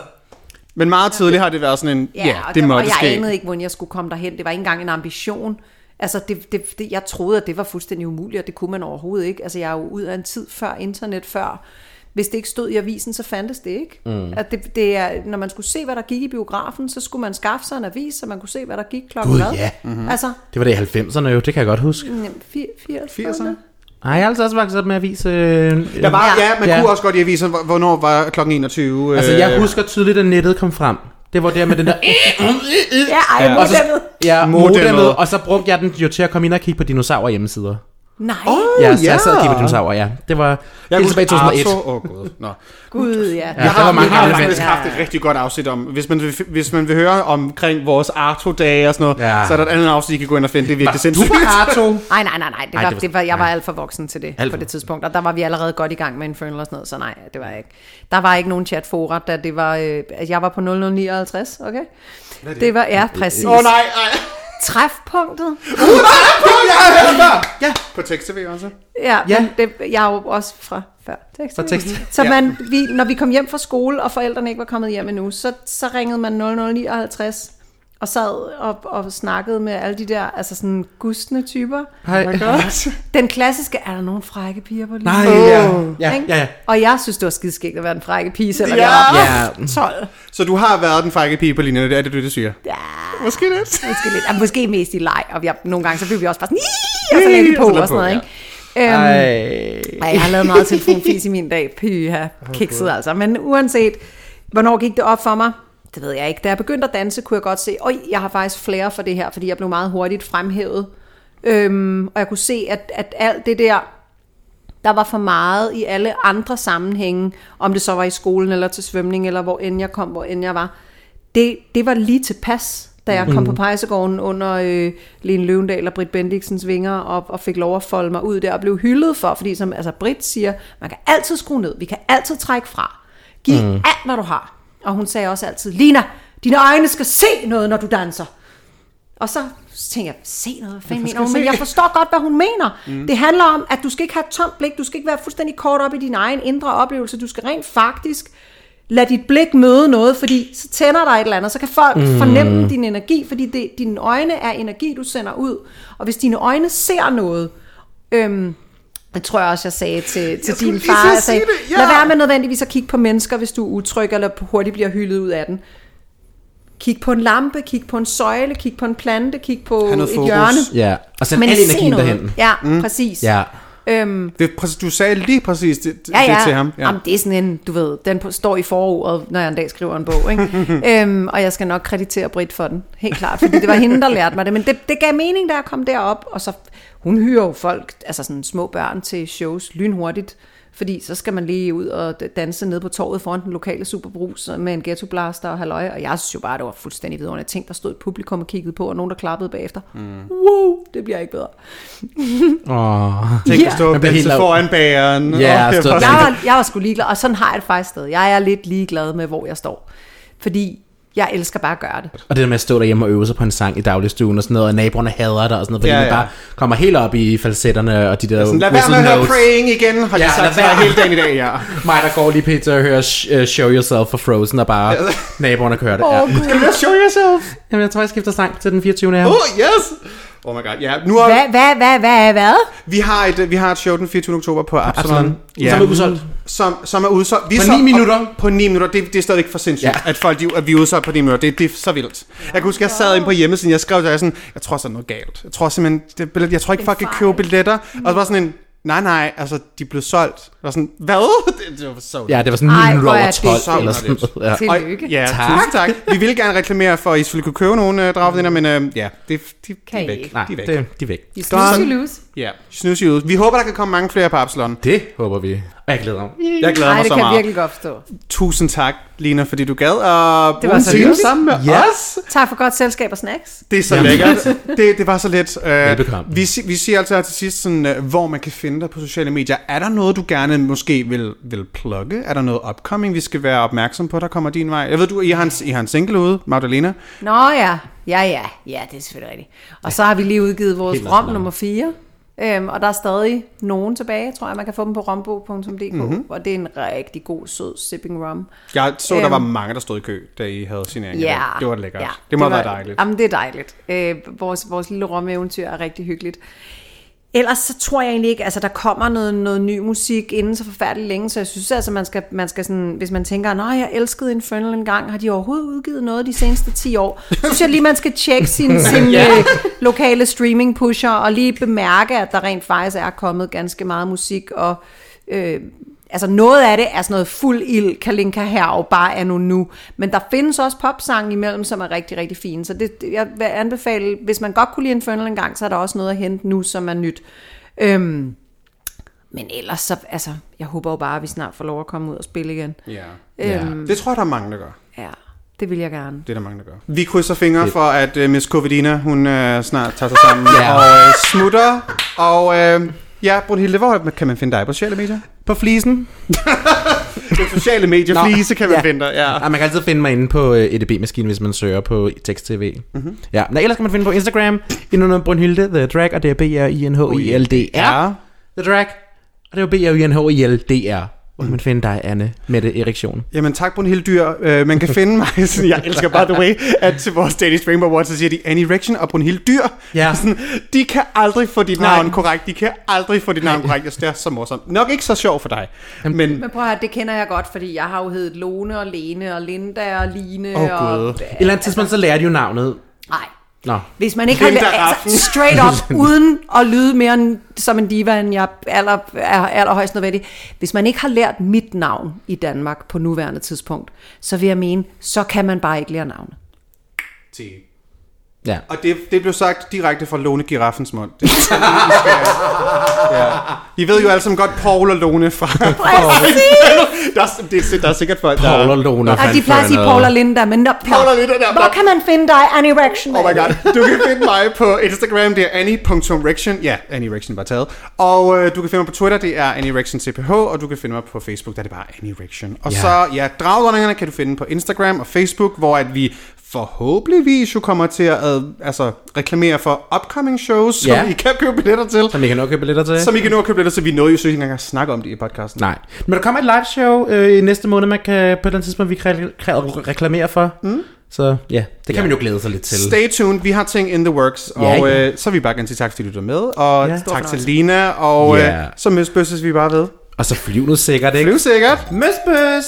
Men meget tidligt har det været sådan en, ja, Ja, ja og, det der, og måtte jeg ske. anede ikke, hvordan jeg skulle komme derhen. Det var ikke engang en ambition. Altså, det, det, det, jeg troede, at det var fuldstændig umuligt, og det kunne man overhovedet ikke. Altså, jeg er jo ud af en tid før internet, før hvis det ikke stod i avisen, så fandtes det ikke. Mm. At det, det er, når man skulle se, hvad der gik i biografen, så skulle man skaffe sig en avis, så man kunne se, hvad der gik klokken Gud, hvad. ja. Mm-hmm. Altså, Det var det i 90'erne jo, det kan jeg godt huske. mm, fir- 80'erne. Ej, jeg har altså også vokset op med avis. Øh, Der var, Ja. ja, man Ja. kunne også godt i avisen, hvor- hvornår var klokken 21. Altså, øh, jeg husker tydeligt, at nettet kom frem. Det var der med den der... Ja, ej, ja. Og så, ja, Modemet. Og så brugte jeg den jo til at komme ind og kigge på dinosaurer hjemmesider. Nej, Ja, så ja. jeg sad og kiggede dinosaurer, ja. Det var jeg helt tilbage i 2001. Åh, oh, gud. Nå. gud, ja. Ja, Jeg der har, var mange jeg har faktisk haft et rigtig godt afsnit om, hvis man, vil, hvis man vil høre omkring vores Arto-dage og sådan noget, Ja. så er der et andet afsnit, I kan gå ind og finde. Det er virkelig Du sindssygt. var Arto. Nej, nej, nej, nej. Det Ej, var, det var- det var, jeg var alt for voksen til det Alt på det tidspunkt. Og der var vi allerede godt i gang med Infernal og sådan noget, så nej, det var ikke. Der var ikke nogen chatfora, da det var, øh, jeg var på 0059, okay? Det? det var, ja, præcis. Åh oh, nej, nej. Træfpunktet. Ja, på tekst-tv også. Ja, Ja. Men det, jeg er jo også fra før tekst. Fra tekst. Så man, vi, når vi kom hjem fra skole, og forældrene ikke var kommet hjem endnu, så, så ringede man 0059 og sad og, og snakkede med alle de der, altså sådan gustne typer. Hej. Den klassiske, er der nogen frække piger på lige? Nej, ja. Ja, Ikke? ja, ja. Og jeg synes, det var skideskægt at være den frække pige, selvom Ja. jeg var Ja, 12. Så du har været den frække pige på linjen, det er det, du det siger? Ja, Måske lidt. måske lidt. Ja, måske mest i leg, og jeg, nogle gange så blev vi også bare sådan, og så vi på Og så og sådan noget, på, ikke? Øhm, Ej. Ej, jeg har lavet meget telefonfis i min dag. Pyha, kikset altså. Men uanset, hvornår gik det op for mig? Det ved jeg ikke. Da jeg begyndte at danse, kunne jeg godt se, oj, jeg har faktisk flere for det her, fordi jeg blev meget hurtigt fremhævet. Øhm, og jeg kunne se, at, at alt det der, der var for meget i alle andre sammenhænge, om det så var i skolen eller til svømning, eller hvor end jeg kom, hvor end jeg var. Det, det var lige tilpas, da jeg kom på pejsegården under øh, Lene Løvendal og Britt Bendiksens vinger, og, og fik lov at folde mig ud der, og blev hyldet for, fordi som altså Britt siger, man kan altid skrue ned, vi kan altid trække fra. Giv mm. alt, hvad du har. Og hun sagde også altid, Lina, dine øjne skal se noget, når du danser. Og så tænker jeg, se noget, hvad mener hun? Men jeg forstår godt, hvad hun mener. Mm. Det handler om, at du skal ikke have et tomt blik, du skal ikke være fuldstændig kort op i din egen indre oplevelse, du skal rent faktisk lade dit blik møde noget, fordi så tænder der et eller andet, så kan folk mm. fornemme din energi, fordi det, dine øjne er energi, du sender ud. Og hvis dine øjne ser noget, øhm, det tror jeg også, jeg sagde til, til skulle din far. Jeg sagde, det, ja. lad være med nødvendigvis at kigge på mennesker, hvis du er utryg, eller hurtigt bliver hyldet ud af den. Kig på en lampe, kig på en søjle, kig på en plante, kig på et fokus. hjørne. Ja, og send Men al se energien noget. derhen. Ja, mm. præcis. Ja. Øhm, Det, du sagde lige præcis det, ja, ja. det til ham. Ja. Jamen, det er sådan en, du ved, den står i forordet, når jeg en dag skriver en bog. Ikke? øhm, og jeg skal nok kreditere Britt for den, helt klart, fordi det var hende, der lærte mig det. Men det, det gav mening, da jeg kom derop, og så, hun hyrer jo folk, altså sådan små børn til shows lynhurtigt, fordi så skal man lige ud og danse ned på torvet foran den lokale superbrus med en ghetto blaster og halløj, og jeg synes jo bare, det var fuldstændig vidunderligt. Tænk, der stod et publikum og kiggede på, og nogen, der klappede bagefter. Mm. Wow, det bliver ikke bedre. Åh. Tænk Ja. at stå bliver helt foran bageren. Ja, stå- var jeg, var, jeg var sgu ligeglad, og sådan har jeg det faktisk stadig. Jeg er lidt ligeglad med, hvor jeg står. Fordi jeg elsker bare at gøre det. Og det der med at stå derhjemme og øve sig på en sang i dagligstuen og sådan noget, og naboerne hader dig og sådan noget, fordi Ja, ja, ja. man bare kommer helt op i falsetterne og de der Sådan, lad være med at høre praying igen, har de Ja, sagt mig være. hele dagen i dag, ja. Mig, der går lige pt. og hører uh, Show Yourself for Frozen, og bare naboerne kører det. Ja. Skal du show yourself? Jamen, jeg tror, jeg skifter sang til den 24. her. Oh, yes! Oh my god, ja. Nu er, Hvad, hvad, hvad, hvad, hvad? vi, har et, vi har et show den 24. oktober på Absalon. Absalon. Som er udsolgt. Som, som er udsolgt. Vi På så- ni minutter. På 9 minutter. Det, det er stadigvæk for sindssygt, Ja. at, folk, de, at vi er udsolgt på 9 minutter. Det, det er så vildt. Jeg kan huske, jeg sad inde på hjemmesiden, jeg skrev, jeg, sådan, jeg tror, så er noget galt. Jeg tror simpelthen, det, billet- jeg tror ikke, folk kan købe billetter. Og så var sådan en, nej, nej, altså, de blev solgt. Var sådan, hvad? Det, det var så Ja, det var sådan Ej, 9 minutter hvor er over det 12 så eller sådan underligt. noget. Ja. Og-. Ja, Tak. tusind tak. Vi vil gerne reklamere for, at I selvfølgelig kunne købe nogle uh, dragveninder, men uh, ja, det, de, de Kan er I væk. ikke. Nej, de er væk. det, de er væk. De snusser lose. Ja, snus ud. Vi håber, der kan komme mange flere på Absalon. Det håber vi. Og jeg glæder mig. Jeg glæder Nej, mig det så kan jeg meget. virkelig godt forstå. Tusind tak, Lina, fordi du gad at Det bruge var en så time sammen med Ja. os. Tak for godt selskab og snacks. Det er så lækkert. Det, det var så let. Uh, vi, vi siger altid her til sidst, sådan, uh, hvor man kan finde dig på sociale medier. Er der noget, du gerne måske vil, vil plugge? Er der noget upcoming, vi skal være opmærksom på, der kommer din vej? Jeg ved, du I har en, I har en single ude, Magdalena. Nå ja, ja, ja, ja, det er selvfølgelig rigtigt. Og så har vi lige udgivet vores rom nummer 4. Øhm, og der er stadig nogen tilbage, tror jeg. Man kan få dem på rombo.dk, Mhm. mm-hmm. og det er en rigtig god, sød sipping rum. Jeg så, der Øhm. var mange, der stod i kø, da I havde signering. Ja. Det var lækkert. det må var, have været dejligt. Jamen, det er dejligt. Øh, vores, vores lille rumeventyr er rigtig hyggeligt. Ellers så tror jeg egentlig ikke, altså der kommer noget, noget ny musik inden så forfærdeligt længe, så jeg synes altså, man skal, man skal sådan, hvis man tænker, nej, jeg elskede Infernal en gang, har de overhovedet udgivet noget de seneste 10 år? Så synes jeg lige, man skal tjekke sin, sin ja. lokale streaming pusher, og lige bemærke, at der rent faktisk er kommet ganske meget musik, og øh, altså noget af det er sådan noget fuld ild, Kalinka her bare er nu nu. Men der findes også popsange imellem, som er rigtig, rigtig fine. Så det, jeg vil anbefale, hvis man godt kunne lide Infernal en gang, så er der også noget at hente nu, som er nyt. Øhm, men ellers så, altså, jeg håber jo bare, at vi snart får lov at komme ud og spille igen. Ja. Øhm, Det tror jeg, der er mange, der gør. ja, det vil jeg gerne. Det er der mange, der gør. Vi krydser fingre for, at uh, Miss Covidina, hun uh, snart tager sig sammen Ja. og uh, smutter. Og uh, ja, Brunhilde, hvor kan man finde dig på sociale medier? På flisen. På sociale medier, Nå, flise kan man ja. finde dig. Ja. Ja, man kan altid finde mig inde på øh, EDB-maskinen, hvis man søger på tekst-tv. Mm-hmm. Ja, men ellers kan man finde på Instagram, ind under Brunhilde, The Drag, og det er B-R-I-N-H-I-L-D-R. The Drag, og det er B-R-I-N-H-I-L-D-R. Hvor kan man finde dig, Anne, Mette Erektion. Jamen tak, Brunhilde Dyr. Uh, man kan finde mig, sådan, jeg elsker by the way, at til vores Danish Rainbow Awards, så siger de Annie Rection og Brunhilde Dyr. Ja. Sådan, de kan aldrig få dit Nej. navn korrekt. De kan aldrig få dit navn korrekt. Jeg det er så morsomt. Nok ikke så sjovt for dig. Men Men prøv at høre, det kender jeg godt, fordi jeg har jo heddet Lone og Lene og Linda og Line Åh, og... Gud. Et eller andet tidspunkt, så lærer de jo navnet. Nej. Nå. Hvis man ikke har lært, Raffen. altså, straight up, uden at lyde mere end, som en diva, end jeg aller, er allerhøjst nødvendig. Hvis man ikke har lært mit navn i Danmark på nuværende tidspunkt, så vil jeg mene, så kan man bare ikke lære navnet. Ja. Og det, det blev sagt direkte fra Lone Giraffens mund. Det, det, skal, ja. I ved jo alle sammen godt Paul og Lone fra... der, er, det, er- der er sikkert folk, der... Paul og Lone. Ja, de plejer at sige Paul og Linda, men der, Paul og Linda, der- hvor kan man finde dig, Annie Rection? Oh my god. Du kan finde mig på Instagram, det er annie.rection. Ja, Annie Rection var taget. Og øh, du kan finde mig på Twitter, det er Annie Rection CPH. Og du kan finde mig på Facebook, der er det bare Annie Rection. Og Ja. så, ja, dragdronningerne kan du finde på Instagram og Facebook, hvor at vi forhåbentligvis jo kommer til at øh, altså, reklamere for upcoming shows, som Ja. I kan købe billetter til. Som I kan nok købe billetter til. Som I kan nå at købe billetter til. Vi nåede jo så ikke engang at snakke om det i podcasten. Nej. Men der kommer et live show øh, i næste måned, man kan på et eller andet tidspunkt, vi kan re- re- reklamere for. Mm. Så ja, det kan Ja. man jo glæde sig lidt til. Stay tuned, vi har ting in the works, Ja, og ja. øh, så vil vi bare gerne sige tak, fordi du lytter med, og Ja. tak til. Lina, og Ja. øh, så mødes vi bare ved. Og så flyvende sikkert, ikke? Flyv sikkert. møs.